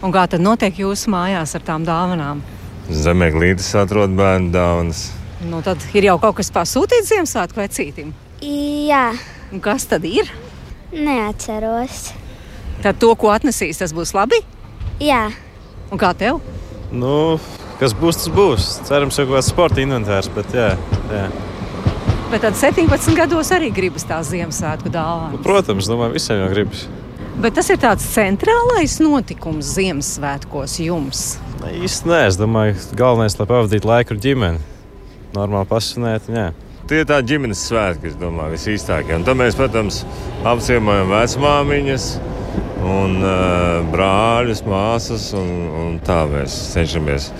Un kā tad notiek jūsu mājās ar tām dāvanām? Zemē glītis atrod bērnu dāvanas. Nu, tad ir jau kaut kas pasūtīts Ziemassvētku vecītim. Jā, Un kas tad ir? neatceros. Tad to, ko atnesīs, tas būs labi. Jā, Un kā tev? Nu, kas būs, tas būs. Cerams, ka kaut kāds sporta inventārs, bet jā, jā. Bet tad 17 gados arī gribas tās Ziemassvētku dāvanas. Nu, protams, domāju, visiem jau gribas. Bet tas ir tāds centrālais notikums Ziemassvētkos jums. Ne, īsti nē, es domāju, galvenais, lai pavadītu laiku ar ģimeni. Normāli pasunēt, jā. Tie ir tādi ģimenes svētki, kas domāju, visīstākie. Un tad mēs, protams, apciemojam vecmāmiņas un uh, brāļus, māsas. Un, un tā mēs cenšamies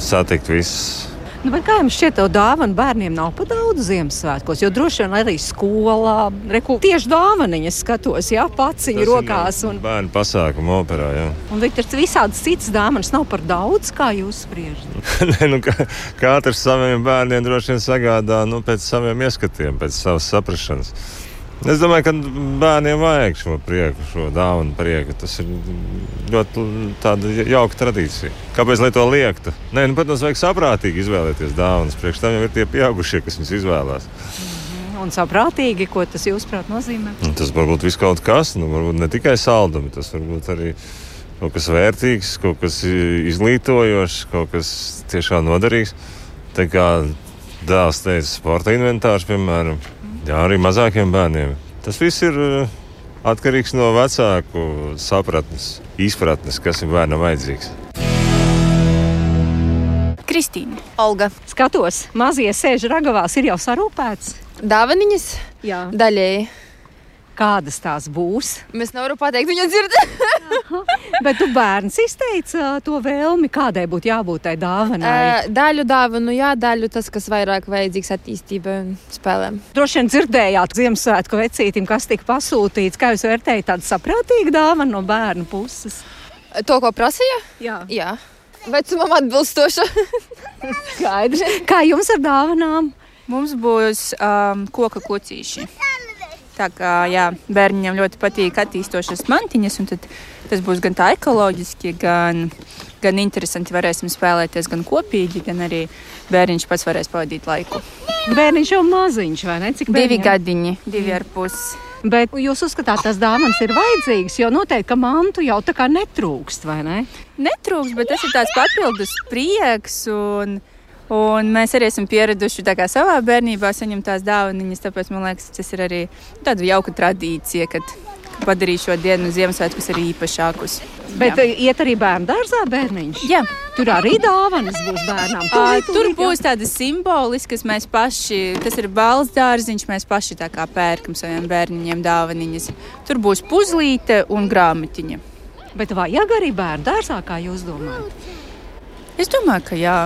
satikt visus. Nu, kā jums šķiet, to dāvanu bērniem nav pa daudz Ziemassvētkos? Jo droši vien arī skolā reku, tieši dāvaniņas skatos, jā, paciņu rokās. Un, Bērnu pasākumu operā. Jā. un ir visādas citas dāvanas, nav par daudz, kā jūs spriežat. Nē, nu, ka, katrs saviem bērniem droši vien sagādā nu, pēc saviem ieskatiem, pēc savas saprašanas. Es domāju, ka bērniem vajag šo prieku, šo dāvanu prieku. Tas ir ļoti jauka tradīcija. Kāpēc lai to liektu? Nē, nu, protams, vajag saprātīgi izvēlēties dāvanas. Priekš tam jau ir tie pieaugušie, kas viņus izvēlās. Un saprātīgi, ko tas jūsuprāt nozīmē? Un tas var būt kaut kas, nu, varbūt ne tikai saldumi, tas var būt arī kaut kas vērtīgs, kaut kas izglītojošs, kaut kas tiešām noderīgs. Tā kā dēls teica, sporta inventārs, piemēram, jā, arī mazākiem bērniem. Tas viss ir eh, atkarīgs no vecāku sapratnes, izpratnes, kas ir bērnam vajadzīgs. Kristīna. Olga. Skatos, mazie sēž ragavās, ir jau sarūpēts. Dāvaniņas Jā. daļēji. Kādas tās būs? Mēs nevaram pateikt, viņa dzird. Bet tu bērns izteica to vēlmi, kādai būtu jābūt tai dāvanai. Ē, daļu dāvanu, jā, daļu tas, kas vairāk vajadzīgs attīstībai un spēlēm. Droši vien dzirdējāt Ziemassvētku vecītim, kas tika pasūtīts. Kā jūs vērtējat tādu saprātīgu dāvanu no bērnu puses? To, ko prasīja? Jā. jā. Vecumam atbilstoša. Skaidrs. Kā jums ar dāvanām? Mums būs um, koka kocīši. Tā kā jā, bērniem ļoti patīk attīstošas mantiņas, un tas būs gan tā ekoloģiski, gan, gan interesanti. Varēsim spēlēties gan kopīgi, gan arī bērniņš pats varēs pavadīt laiku. Bērniņš jau maziņš, vai ne? Cik Divi bērniem? gadiņi, divi ar pusi. Bet jūs uzskatāt, tas dāvāns ir vajadzīgs, jo noteikti, ka mantu jau tā kā netrūkst, vai ne? Netrūks, bet tas ir tāds papildus prieks. Un, un mēs arī esam pieraduši savā bērnībā saņemt tās dāvanas. Tāpēc man liekas, tas ir arī tāda jauka tradīcija, kad ka padarīja šo dienu Ziemassvētkus arī īpašākus. Bet Jā. Jā. iet arī bērnu dārzā bērniņš. Jā. Tur arī dāvanas būs bērnām. Ā, Tūlīt, Tur tūlīt, jā. būs tādas simboliskas, mēs paši, tas ir balss dārziņš, mēs paši tā kā pērkam saviem bērniņiem dāvaniņas. Tur būs puzlīte un grāmatiņa. Bet vajag arī bērnu dārzā, kā jūs domājat? Es domāju, ka jā.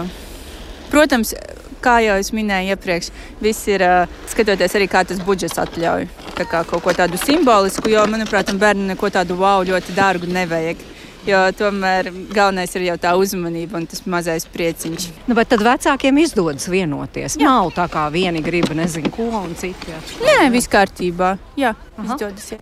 Protams, kā jau es minēju iepriekš, viss ir skatoties arī, kā tas budžets atļauj. tā kā kaut ko tādu simbolisku, jo, manuprāt, bērnam neko tādu wow ļoti dārgu nevajag. Jo tomēr galvenais ir jau tā uzmanība un tas mazais prieciņš. Nu, bet tad vecākiem izdodas vienoties. Jā. Nav tā kā vieni grib, nezinu, ko un citi. Nē, viss kārtībā. Jā, Aha. izdodas. Jā.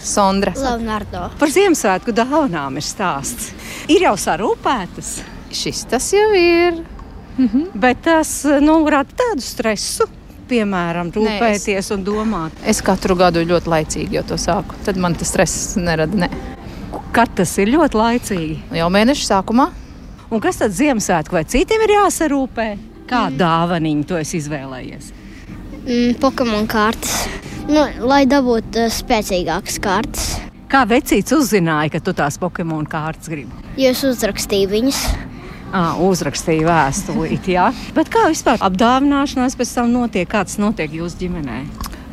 Sondra. Leonardo. Par Ziemassvētku dāvanām ir stāsts. Ir jau sarūpētas. Šis tas jau ir. Mhm. Bet tas nu, rada tādu stresu piemēram, rūpēties Nē, es, un domāt? Es katru gadu ļoti laicīgi jau to sāku. Tad man tas stress nerada. Ne. Kad tas ir ļoti laicīgi? Jau mēneša sākumā. Un kas tad Ziemassvētku vai citiem ir jāsarūpē? Kādu mm. dāvaniņu tu esi izvēlējies? Mm, Pokemon kārtas. Nu, lai dabūtu uh, spēcīgākas kārtas. Kā vecīts uzzināja, ka tu tās Pokemon kārtas gribi? Jo es uzrakstīju viņas. À, uzrakstīja vēstulīti. Jā. Bet kā vispār apdāvināšanās pēc tam notiek? Kāds notiek jūsu ģimenē?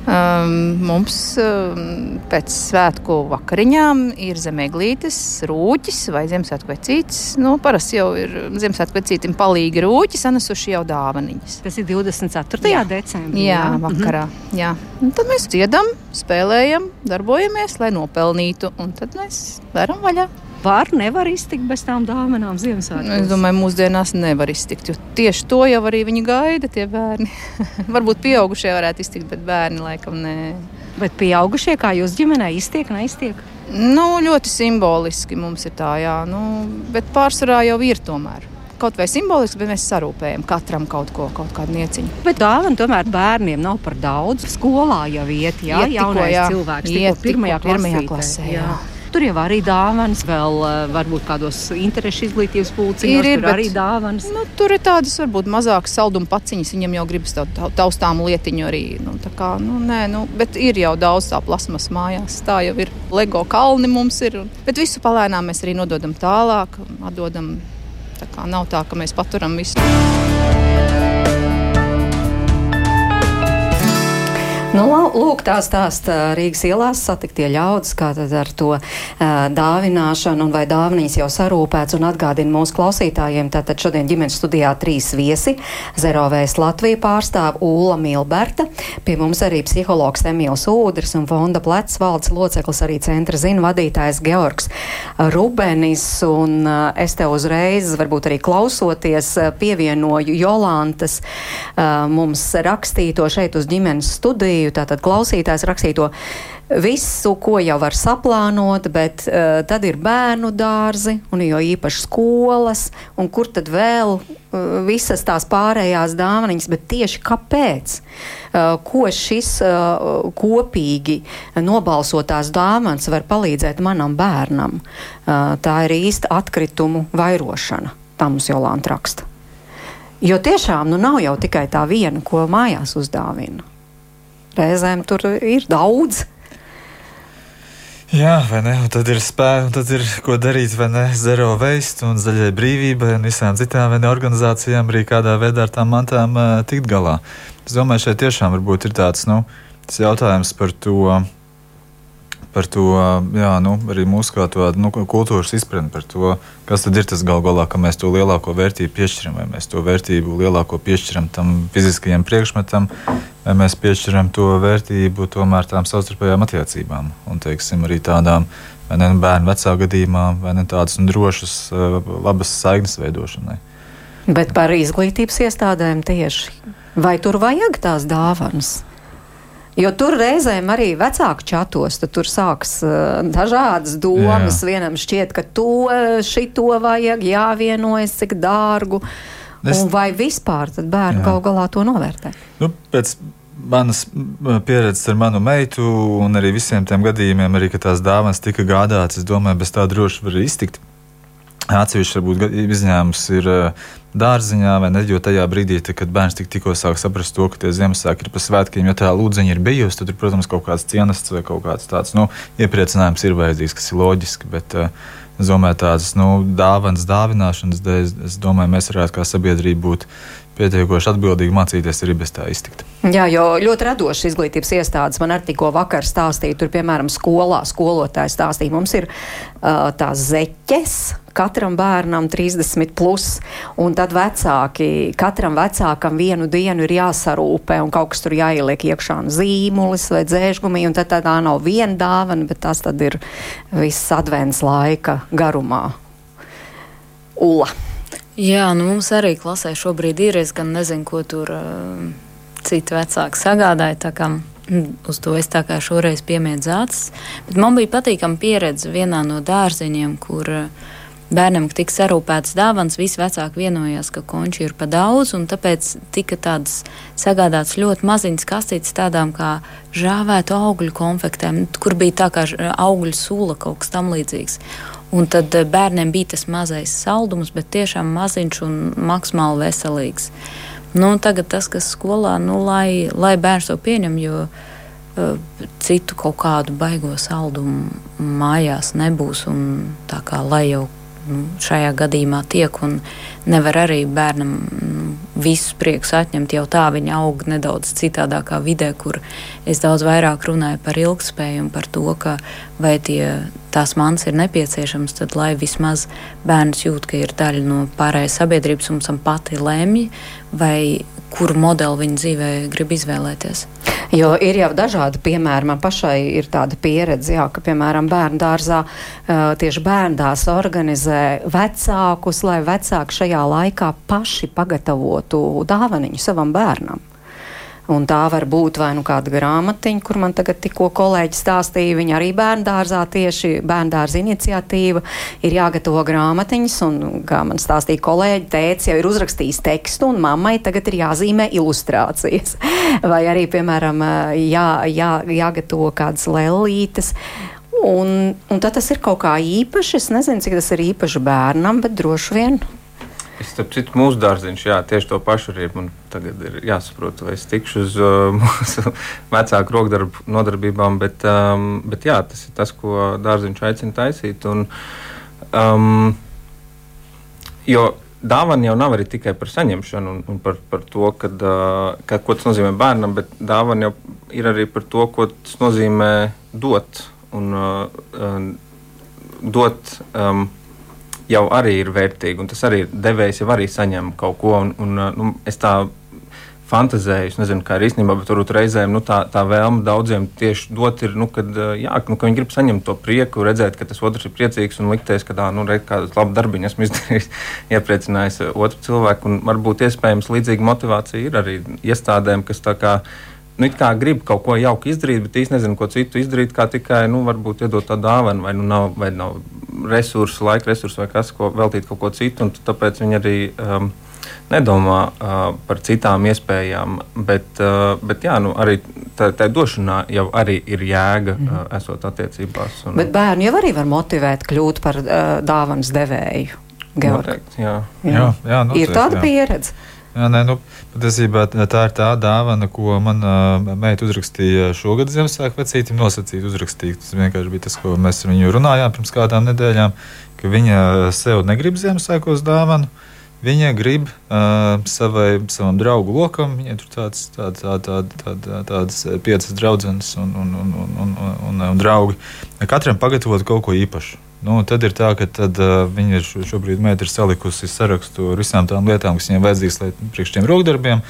Um, mums um, pēc svētku vakariņām ir zemeglītes, rūķis vai Ziemassvētku vecītis. Nu, parasti jau ir Ziemassvētku vecītim palīgi rūķi, sanesuši jau dāvaniņas. Tas ir 24. Jā. decembrī. Jā, jā. vakarā. Mhm. Jā. Un tad mēs dziedam, spēlējam, darbojamies, lai nopelnītu, un tad mēs varam vaļā var, nevar iztikt bez tām dāvanām Ziemassvētkos? Es domāju, mūsdienās nevar iztikt, jo tieši to jau arī viņi gaida, tie bērni. Varbūt pieaugušie varētu iztikt, bet bērni laikam nē. Bet pieaugušie, kā jūs ģimenē, iztiek, neiztiek? Nu, ļoti simboliski mums ir tā, jā. Nu, bet pārsvarā jau ir tomēr kaut vai simboliski, bet mēs sarūpējam katram kaut ko, kaut kādu nieciņu. Bet dāvana tomēr bērniem nav par daudz. Skolā jau iet, jā, iet jaunais jā. cilvēks, iet pirmajā, pirmajā klasē. Jā. Jā. Tur jau arī dāvanas, vēl eh, varbūt kādos interešu izglītības pulciņos. Ir, ir tur arī dāvanas. Nu, tur ir tādas varbūt mazākas salduma paciņas, viņam jau gribas tā, tā, taustām lietiņu arī. Nu, kā, nu, nē, nu, bet ir jau daudz tā plasmas mājās. Tā jau ir LEGO kalni mums ir. Un, bet visu palēnām mēs arī nododam tālāk, atdodam. Tā kā nav tā, ka mēs paturam visu. Nu, lūk, tā stāsta Rīgas ielās satiktie ļaudis, kā tad ar to uh, dāvināšanu un vai dāvinīs jau sarūpēts un atgādina mūsu klausītājiem. Tātad šodien ģimenes studijā trīs viesi. Zerovēs Latviju pārstāv Ūla Milberta, pie mums arī psihologs Emīls Ūdrs un fonda plecs valdes loceklis arī centra zina vadītājs Georgs Rubenis. Un uh, es te uzreiz, varbūt arī klausoties, pievienoju Jolantas uh, mums rakstīto šeit uz ģimenes studiju rakstīju, tātad klausītājs rakstīto visu, ko jau var saplānot, bet uh, tad ir bērnu dārzi un jo īpaši skolas, un kur tad vēl uh, visas tās pārējās dāvanas, bet tieši kāpēc? Uh, ko šis uh, kopīgi nobalsotās dāvans var palīdzēt manam bērnam? Uh, tā ir īsta atkritumu vairošana, tā mums jau lānt raksta. Jo tiešām nu, nav jau tikai tā viena, ko mājās uzdāvina reizēm tur ir daudz. Jā, vai ne? Un tad ir spēks, un tad ir ko darīt, vai ne? Zero waste un zaļai brīvībai un visām citām ne, organizācijām arī kādā veidā ar tām mantām uh, tikt galā. Es domāju, šeit tiešām varbūt ir tāds, nu, jautājums par to par to jā, nu, arī mūsu kā tādu nu, kultūras izpratni par to, kas tad ir tas gal galā, ka mēs to lielāko vērtību piešķiram, vai mēs to vērtību lielāko piešķiram tam fiziskajam priekšmetam, mēs piešķiram to vērtību tomēr tām savstarpējām attiecībām un, teiksim, arī tādām ne nu, bērnu vecā gadījumā, vai ne tādas drošas, labas saignes veidošanai. Bet par izglītības iestādēm tieši. Vai tur vajag tās dāvanas? Jo tur reizēm arī vecāku čatos, tur sāks uh, dažādas domas. Jā. Vienam šķiet, ka to, šito vajag, jāvienojas, cik dārgu. Es... Un vai vispār bērni gal galā to novērtē? Nu, pēc manas pieredzes ar manu meitu un arī visiem tiem gadījumiem, arī, kad tās dāvanas tika gādātas, es domāju, bez tā droši var iztikt. Atsevišķi varbūt izņēmums ir uh, dārziņā, vai ne? Jo tajā brīdī, kad bērns tik, tikko sāk saprast to, ka tie Ziemassvētki ir pa svētkiem, ja tā lūdziņa ir bijusi, tad ir, protams, kaut kāds cienasts vai kaut kāds tāds nu, iepriecinājums ir vajadzīgs, kas ir loģiski. Bet, uh, Es domāju, tādas nu, dāvanas, dāvināšanas dēļ, es domāju, mēs varētu kā sabiedrība būt pietiekoši atbildīgi mācīties arī bez tā iztikt. Jā, jo ļoti radošas izglītības iestādes man arī tikko vakar stāstīja, tur, piemēram, skolā skolotājs stāstīja, mums ir uh, tās zeķes, katram bērnam 30, plus, un tad vecāki, katram vecākam vienu dienu ir jāsarūpē, un kaut kas tur jāieliek iekšā zīmulis vai dzēžgumī, un tad tā nav viena dāvana, bet tas tad ir viss advents laika garumā. Ula. Jā, nu mums arī klasē šobrīd ir. Es gan nezinu, ko tur uh, citi vecāki sagādāja. Tā kā uz to es tā kā šoreiz piemiedzu acis. Bet man bija patīkama pieredze vienā no dārziņiem, kur uh, bērnam tika sarūpēts dāvans. Visi vecāki vienojās, ka konči ir pa daudz, un tāpēc tika tādas sagādātas ļoti maziņas kastītes, tādām kā žāvētu augļu konfektēm, kur bija tā kā augļu sula kaut kas tam līdzīgs. Un tad eh, bērniem bija tas mazais saldums, bet tiešām maziņš un maksimāli veselīgs. Nu, tagad tas, kas skolā, nu, lai, lai bērns to pieņem, jo uh, citu kaut kādu baigo saldumu mājās nebūs. Tā kā lai jau šajā gadījumā tiek nevar arī bērnam nu, visus prieks atņemt. Jau tā viņa aug nedaudz citādākā vidē, kur es daudz vairāk runāju par ilgspēju un par to, ka vai tie, tās mans ir nepieciešams, tad lai vismaz bērns jūt, ka ir daļa no pārējās sabiedrības un pati lemj, vai kuru modeli viņa dzīvē grib izvēlēties. Jo ir jau dažādi piemēri. Man pašai ir tāda pieredze, jā, ka, piemēram, bērnu dārzā tieši bērndās organizē vecākus, lai vecāki šajā laikā paši pagatavotu dāvaniņu savam bērnam. Un tā var būt vai nu kāda grāmatiņa, kur man tagad tikko kolēģi stāstīja, viņa arī bērndārzā tieši bērndārza iniciatīva ir jāgatavo grāmatiņas, un, kā man stāstīja kolēģi, tēvs jau ir uzrakstījis tekstu, un mammai tagad ir jāzīmē ilustrācijas. vai arī, piemēram, jā, jā, jāgatavo kādas lellītes. Un, un tad tas ir kaut kā īpašs. Es nezinu, cik tas ir īpaši bērnam, bet droši vien Es starp citu, mūsu dārziņš, jā, tieši to pašu arī man tagad ir jāsaprot, vai es tikšu uz uh, mūsu vecāku rokdarbu nodarbībām, bet, um, bet jā, tas ir tas, ko dārziņš aicina taisīt. Un, um, jo dāvana jau nav arī tikai par saņemšanu un, un par, par to, kad, uh, kad, ko tas nozīmē bērnam, bet dāvana jau ir arī par to, ko tas nozīmē dot. Un, uh, uh, dot um, jau arī ir vērtīgi, un tas arī devējs jau arī saņem kaut ko. Un, un, uh, nu, es tā fantazēju, es nezinu, kā ir īstenībā, bet turbūt reizēm nu, tā, tā vēlme daudziem tieši dot ir, nu, kad, uh, jā, nu, ka viņi grib saņemt to prieku, redzēt, ka tas otrs ir priecīgs un likties, ka tā, nu, re, kādu labu darbiņu esmu izdarījis, iepriecinājis otru cilvēku. Un varbūt iespējams līdzīga motivācija ir arī iestādēm, kas tā kā nu, grib kaut ko jauku izdarīt, bet īstenībā nezinu, ko citu izdarīt, kā tikai nu, varbūt iedot tādu dāvanu, vai, nu, nav, vai nav resursu, laika resursu vai kas, ko veltīt kaut ko citu. Tāpēc viņi arī um, nedomā uh, par citām iespējām. Bet, uh, bet jā, nu, arī tā, došanā jau arī ir jēga, mm. uh, esot attiecībās. Un, bet bērni jau arī var motivēt kļūt par uh, dāvanas devēju. Noteikti, jā. Jā. Jā, jā, noteikti, ir tāda jā. pieredze. Jā, nē, nu, patiesībā tā ir tā dāvana, ko man uh, meita uzrakstīja šogad Ziemassvētku vecītim. Nosacīt, uzrakstīt. Tas vienkārši bija tas, ko mēs ar viņu runājām pirms kādām nedēļām, ka viņa sev negrib Ziemassvētkos dāvanu. Viņa grib uh, savai, savam draugu lokam, viņai tur tāds, tā, tā, tā, tā, tā, tādas piecas draudzenes un, un, un, un, un, un, un draugi. Katram pagatavot kaut ko īpašu. Nu, tad ir tā, ka tad, uh, viņi ir šobrīd ir salikusi sarakstu ar visām tām lietām, kas viņiem vajadzīgas, lai priekš šiem rokdarbiem.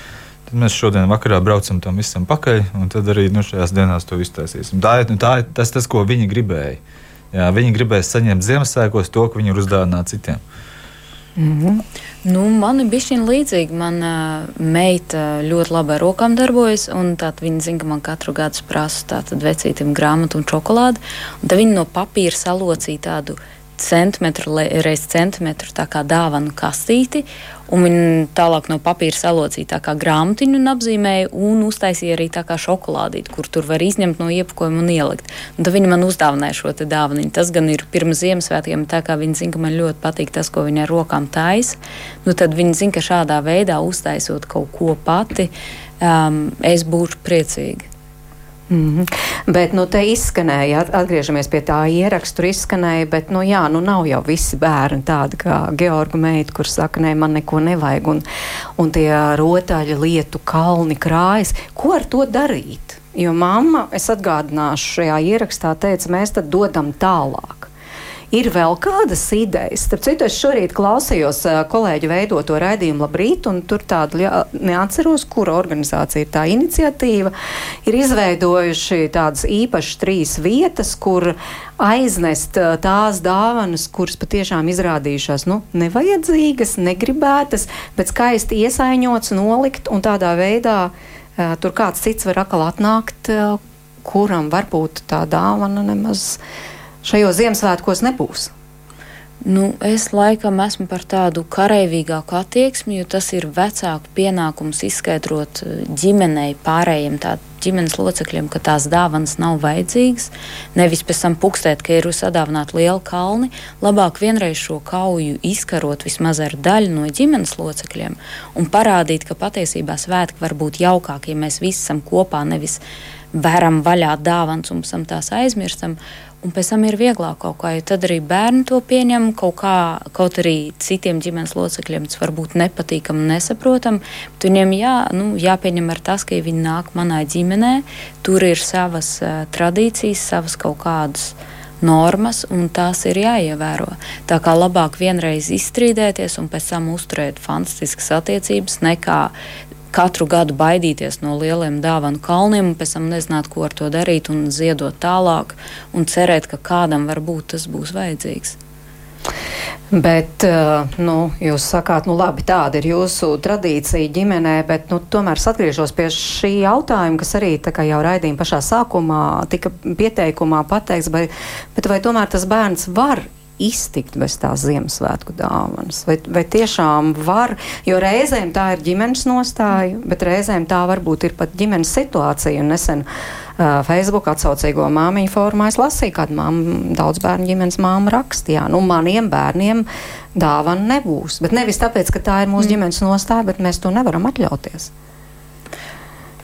Tad mēs šodien vakarā braucam tam visam pakaļ, un tad arī nu, šajās dienās to iztaisīsim. Tā ir nu, tā, tas, tas, ko viņi gribēja. Jā, viņi gribēja saņemt Ziemassvētkos to, ko viņi ir uzdāvināti citiem. Mm -hmm. nu, man ir bijis līdzīgi. Mana meita ļoti labi ar rokām darbojas, viņa zina, ka man katru gadu prasa vecītam grāmatu un čokolādi. Un tad viņa no papīra salocīja tādu centimetru reiz centimetru dāvanu kastīti, un viņi tālāk no papīra salocīja grāmatiņu un apzīmēja, un uztaisīja arī tā kā šokolādīti, kur tur var izņemt no iepakojuma un ielikt. Un tad viņi man uzdāvināja šo dāvanu. Tas gan ir pirms Ziemassvētkiem, tā kā viņi zina, ka man ļoti patīk tas, ko viņi ar rokām taisa. Nu, tad viņi zina, ka šādā veidā uztaisot kaut ko pati, um, es būšu priecīga. Mm -hmm. Bet, nu, te izskanēja, atgriežamies pie tā ieraksta, tur izskanēja, bet, nu, jā, nu, nav jau visi bērni tādi kā Georga meita, kur saka, nē, man neko nevajag, un, un tie rotaļa lietu kalni krājas. Ko ar to darīt? Jo mamma, es atgādināšu, šajā ierakstā teica, mēs tad dodam tālāk. Ir vēl kādas idejas. Starp citu, es šorīt klausījos kolēģi veidoto raidījumu Labrīt, un tur tādu neatceros, kura organizācija ir tā iniciatīva. Ir izveidojuši tādas īpašas trīs vietas, kur aiznest tās dāvanas, kuras patiešām izrādījušās nu, nevajadzīgas, negribētas, bet skaisti iesaiņots, nolikt un tādā veidā tur kāds cits var atkal atnākt, kuram varbūt tā dāvana nemaz šajos Ziemassvētkos nebūs? Nu, es laikam esmu par tādu karavīgāku attieksmi, jo tas ir vecāku pienākums izskaidrot eh, ģimenei, pārējiem ģimenes locekļiem, ka tās dāvanas nav vajadzīgas. Nevis pēc tam pukstēt, ka ir sadāvināti lieli kalni. Labāk vienreiz šo kauju izkarot vismaz ar daļu no ģimenes locekļiem un parādīt, ka patiesībā svētki var būt jaukāki, ja mēs visi esam kopā, nevis veram vaļā dāvanas un pēc tam tās aizmirstam. Un pēc tam ir vieglāk kaut kā, jo tad arī bērni to pieņem. Kaut, kā, kaut arī citiem ģimenes locekļiem tas var būt nepatīkami un nesaprotami. Bet viņiem jā, nu, jāpieņem ar tas, ka ja viņi nāk manā ģimenē, tur ir savas uh, tradīcijas, savas kaut kādas normas, un tās ir jāievēro. Tā kā labāk vienreiz izstrīdēties un pēc tam uzturēt fantastiskas attiecības, nekā katru gadu baidīties no lieliem dāvanu kalniem, pēc tam nezināt, ko ar to darīt, un ziedot tālāk, un cerēt, ka kādam varbūt tas būs vajadzīgs. Bet, eh, nu, jūs sakāt, nu labi, tāda ir jūsu tradīcija ģimenē, bet, nu, tomēr es atgriežos pie šī jautājuma, kas arī, tā kā jau raidījuma pašā sākumā tika pieteikumā pateikts, vai, bet vai tomēr tas bērns var iztikt bez tās Ziemassvētku dāvanas? Vai, vai tiešām var, jo reizēm tā ir ģimenes nostāja, bet reizēm tā varbūt ir pat ģimenes situācija. Un nesen uh, Facebook atsaucīgo māmiņu formā es lasīju, kāda māma, daudz bērnu ģimenes māma rakstīja, nu maniem bērniem dāvana nebūs. Bet nevis tāpēc, ka tā ir mūsu mm. ģimenes nostāja, bet mēs to nevaram atļauties.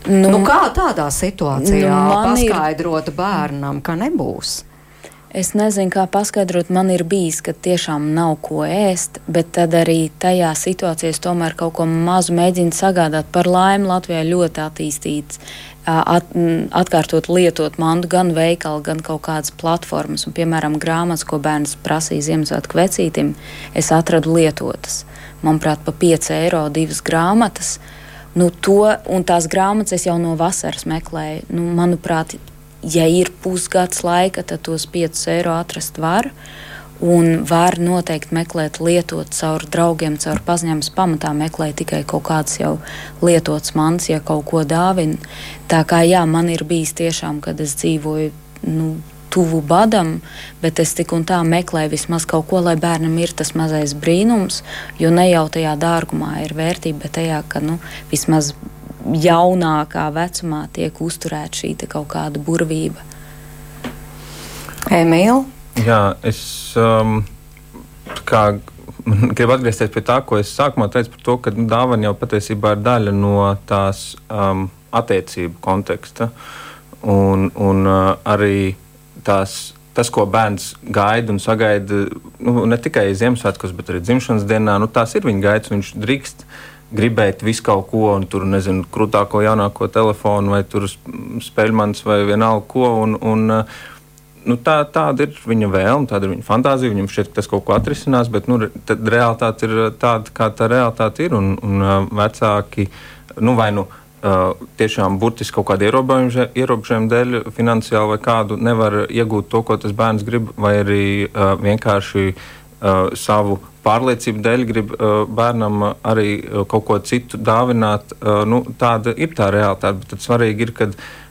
Nu, nu, kā tādā situācijā nu, paskaidrot ir... bērnam, ka nebūs? Es nezinu, kā paskaidrot, man ir bijis, ka tiešām nav ko ēst, bet tad arī tajā situācijā es tomēr kaut ko mazu mēģinu sagādāt. Par laimi Latvijā ļoti attīstīts, at, atkārtot lietot mantu gan veikalu, gan kaut kādas platformas. Un, piemēram, grāmatas, ko bērns prasīja Ziemassvētku vecītim, es atradu lietotas. Manuprāt, pa 5 eiro divas grāmatas. Nu, to, un tās grāmatas es jau no vasaras meklēju. Nu, manuprāt, ja ir pusgads laika, tad tos 5 eiro atrast var. Un var noteikti meklēt, lietot caur draugiem, caur paziņām. Pamatā meklē tikai kaut kāds jau lietots mans, ja kaut ko dāvina. Tā kā jā, man ir bijis tiešām, kad es dzīvoju nu, tuvu badam, bet es tik un tā meklēju vismaz kaut ko, lai bērnam ir tas mazais brīnums. Jo ne jau tajā dārgumā ir vērtība, bet tajā, ka nu, vismaz jaunākā vecumā tiek uzturēta šī kaut kāda burvība. Emīl? Jā, es um, kā, gribu atgriezties pie tā, ko es sākumā teicu par to, ka dāvana jau patiesībā ir daļa no tās um, attiecību konteksta. Un, un uh, arī tās tas, ko bērns gaida un sagaida nu, ne tikai Ziemassvētkos, bet arī dzimšanas dienā, nu, tās ir viņa gaidas. Viņš drīkst gribēt visu kaut ko, un tur nezinu, krūtāko, jaunāko telefonu, vai tur spēļmans, vai vienalga ko. Un, un, nu, tā, tāda ir viņa vēlme, tāda ir viņa fantāzija. Viņam šķiet, ka tas kaut ko atrisinās, bet nu, realitāte ir tāda, kā tā realitāte ir. Un, un vecāki nu, vai nu. Tiešām burtiski kaut kāda ierobežojuma dēļ, finansiāli vai kādu nevar iegūt to, ko tas bērns grib, vai arī vienkārši savu pārliecību dēļ grib uh, bērnam arī uh, kaut ko citu dāvināt, uh, nu, tāda ir tā realitāte. Bet tad svarīgi ir, ka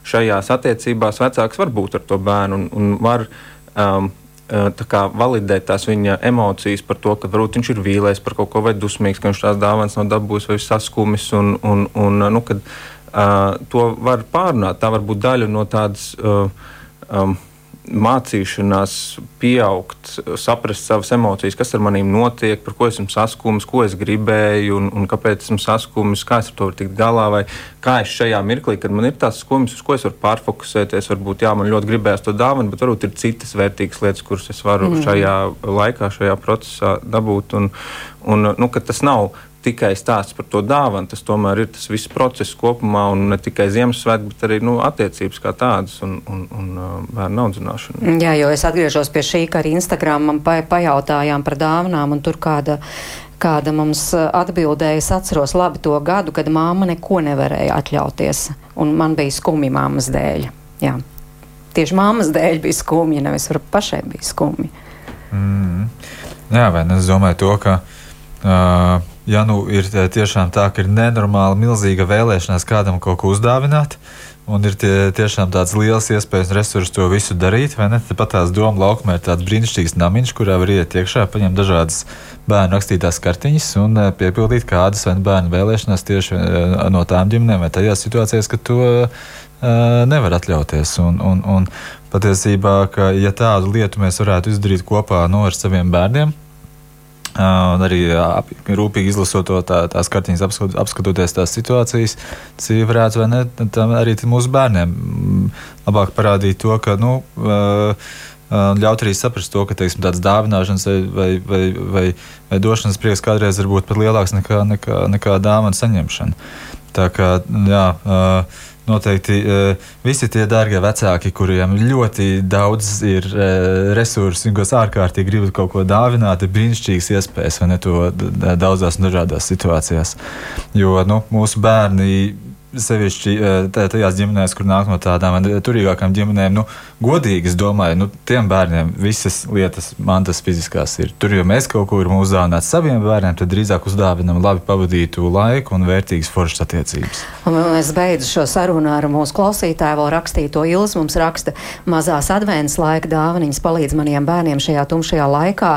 šajās attiecībās vecāks var būt ar to bērnu un, un var um, tā kā validēt tās viņa emocijas par to, ka varbūt viņš ir vīlējis par kaut ko vai dusmīgs, ka viņš tās dāvanas nav dabūjis vai saskumis. Un, un, un, nu, kad, uh, to var pārunāt. Tā var būt daļa no tādas. Uh, um, mācīšanās, pieaugt, saprast savas emocijas, kas ar maniem notiek, par ko esmu saskums, ko es gribēju un, un kāpēc esmu saskums, kā es ar to varu tikt galā, vai kā es šajā mirklī, kad man ir tāds skums, uz ko es varu pārfokusēties. Varbūt, jā, man ļoti gribējās to dāvanu, bet varbūt ir citas vērtīgas lietas, kuras es varu mm. šajā laikā, šajā procesā dabūt. Un, un, nu, tas nav tikai stāsts par to dāvanu. Tas tomēr ir tas viss process kopumā, un ne tikai Ziemassvētku, bet arī nu, attiecības kā tādas un, un, un uh, bērnu audzināšana. Jā, jo es atgriežos pie šī, ka arī Instagram man pa, pajautājām par dāvanām, un tur kāda. Kāda mums atbildēja, es atceros labi to gadu, kad māma neko nevarēja atļauties, un man bija skumji māmas dēļ. Jā. Tieši māmas dēļ bija skumji, nevis pašai bija skumji. Mm. Jā, vai ne? Es domāju, to, ka uh, ja nu ir tiešām tā, ka ir nenormāli milzīga vēlēšanās kādam kaut ko uzdāvināt, un ir tie, tiešām tāds liels iespējas un resursi to visu darīt, vai ne? Tāpat tās doma laukumā ir tāds brīnišķīgs namiņš, kurā var iet iekšā, paņemt dažādas bērnu rakstītās kartiņas un eh, piepildīt kādas vai bērnu vēlēšanās tieši eh, no tām ģimenēm vai tajās situācijās, ka to uh, nevar atļauties. Un, un, un patiesībā, ka ja tādu lietu mēs varētu izdarīt kopā no, ar saviem bērniem, Un arī ap, rūpīgi izlasot to tā, tās kartiņas, apskot, apskatoties tās situācijas, ir varētu ne, arī mūsu bērniem labāk parādīt to, ka nu, ļaut arī saprast to, ka teiksim, tāds dāvināšanas vai, vai, vai, vai, vai došanas prieks kādreiz var būt pat lielāks nekā, nekā, nekā dāvana saņemšana. Tā kā, jā, uh, Noteikti uh, visi tie dārgie vecāki, kuriem ļoti daudz ir uh, resursu kas ārkārtīgi grib kaut ko dāvināt, ir brīnišķīgas iespējas, vai ne to daudzās dažādās situācijās. Jo nu, mūsu bērni sevišķi tajās ģimenēs, kur nāk no tādām turīgākām ģimenēm, nu, godīgi es domāju, nu, tiem bērniem visas lietas, mantas fiziskās ir. Tur jau mēs kaut ko varam uzdāvināt saviem bērniem, tad drīzāk uzdāvinam labi pavadītu laiku un vērtīgas foršas attiecības. Un es beidzu šo sarunu ar mūsu klausītāju, vēl rakstīto Ilzi. Mums raksta mazās adventas laika dāvaniņas palīdz maniem bērniem šajā tumšajā laikā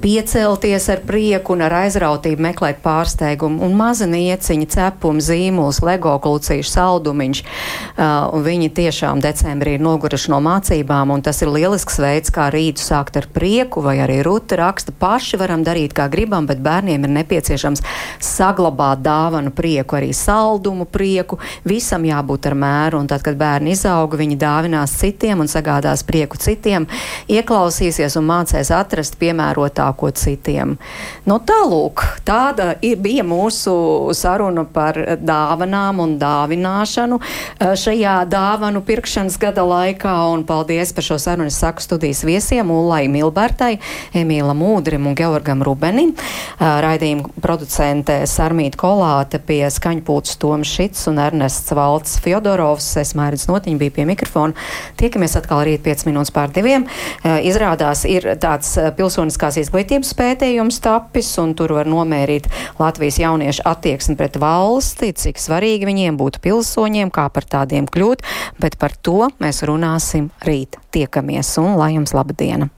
piecelties ar prieku un ar aizrautību meklēt pārsteigumu un maza nieciņa, cepuma, zīmols, lego klucīšu saldumiņš. Uh, viņi tiešām decembrī ir noguruši no mācībām, un tas ir lielisks veids, kā rītu sākt ar prieku, vai arī Ruta raksta, paši varam darīt, kā gribam, bet bērniem ir nepieciešams saglabāt dāvanu prieku, arī saldumu prieku. Visam jābūt ar mēru, un tad, kad bērni izauga, viņi dāvinās citiem un sagādās prieku citiem, ieklausīsies un mācēs atrast piemērotāko citiem. Nu, tālūk, tāda bija mūsu saruna par dāvanām un dāvināšanu eh, šajā dāvanu pirkšanas gada laikā. Un paldies par šo sarunu. Es saku studijas viesiem Ullai Milbertai, Emīlam Mūdrim un Georgam Rubenim. Eh, raidījuma producente Sarmīta Kolāte pie skaņpūtas Toms Šits un Ernests Valts Fjodorovs. Es mērķis notiņu biju pie mikrofona. Tiekamies atkal rīt 5 minūtes pār diviem. Eh, izrādās ir tāds pilsoniskās izglītības pētījums tapis, un tur var nomērīt Latvijas jauniešu attieksmi pret valsti, cik svarīgi viņi viņiem būt pilsoņiem, kā par tādiem kļūt, bet par to mēs runāsim rīt. Tiekamies un lai jums laba diena!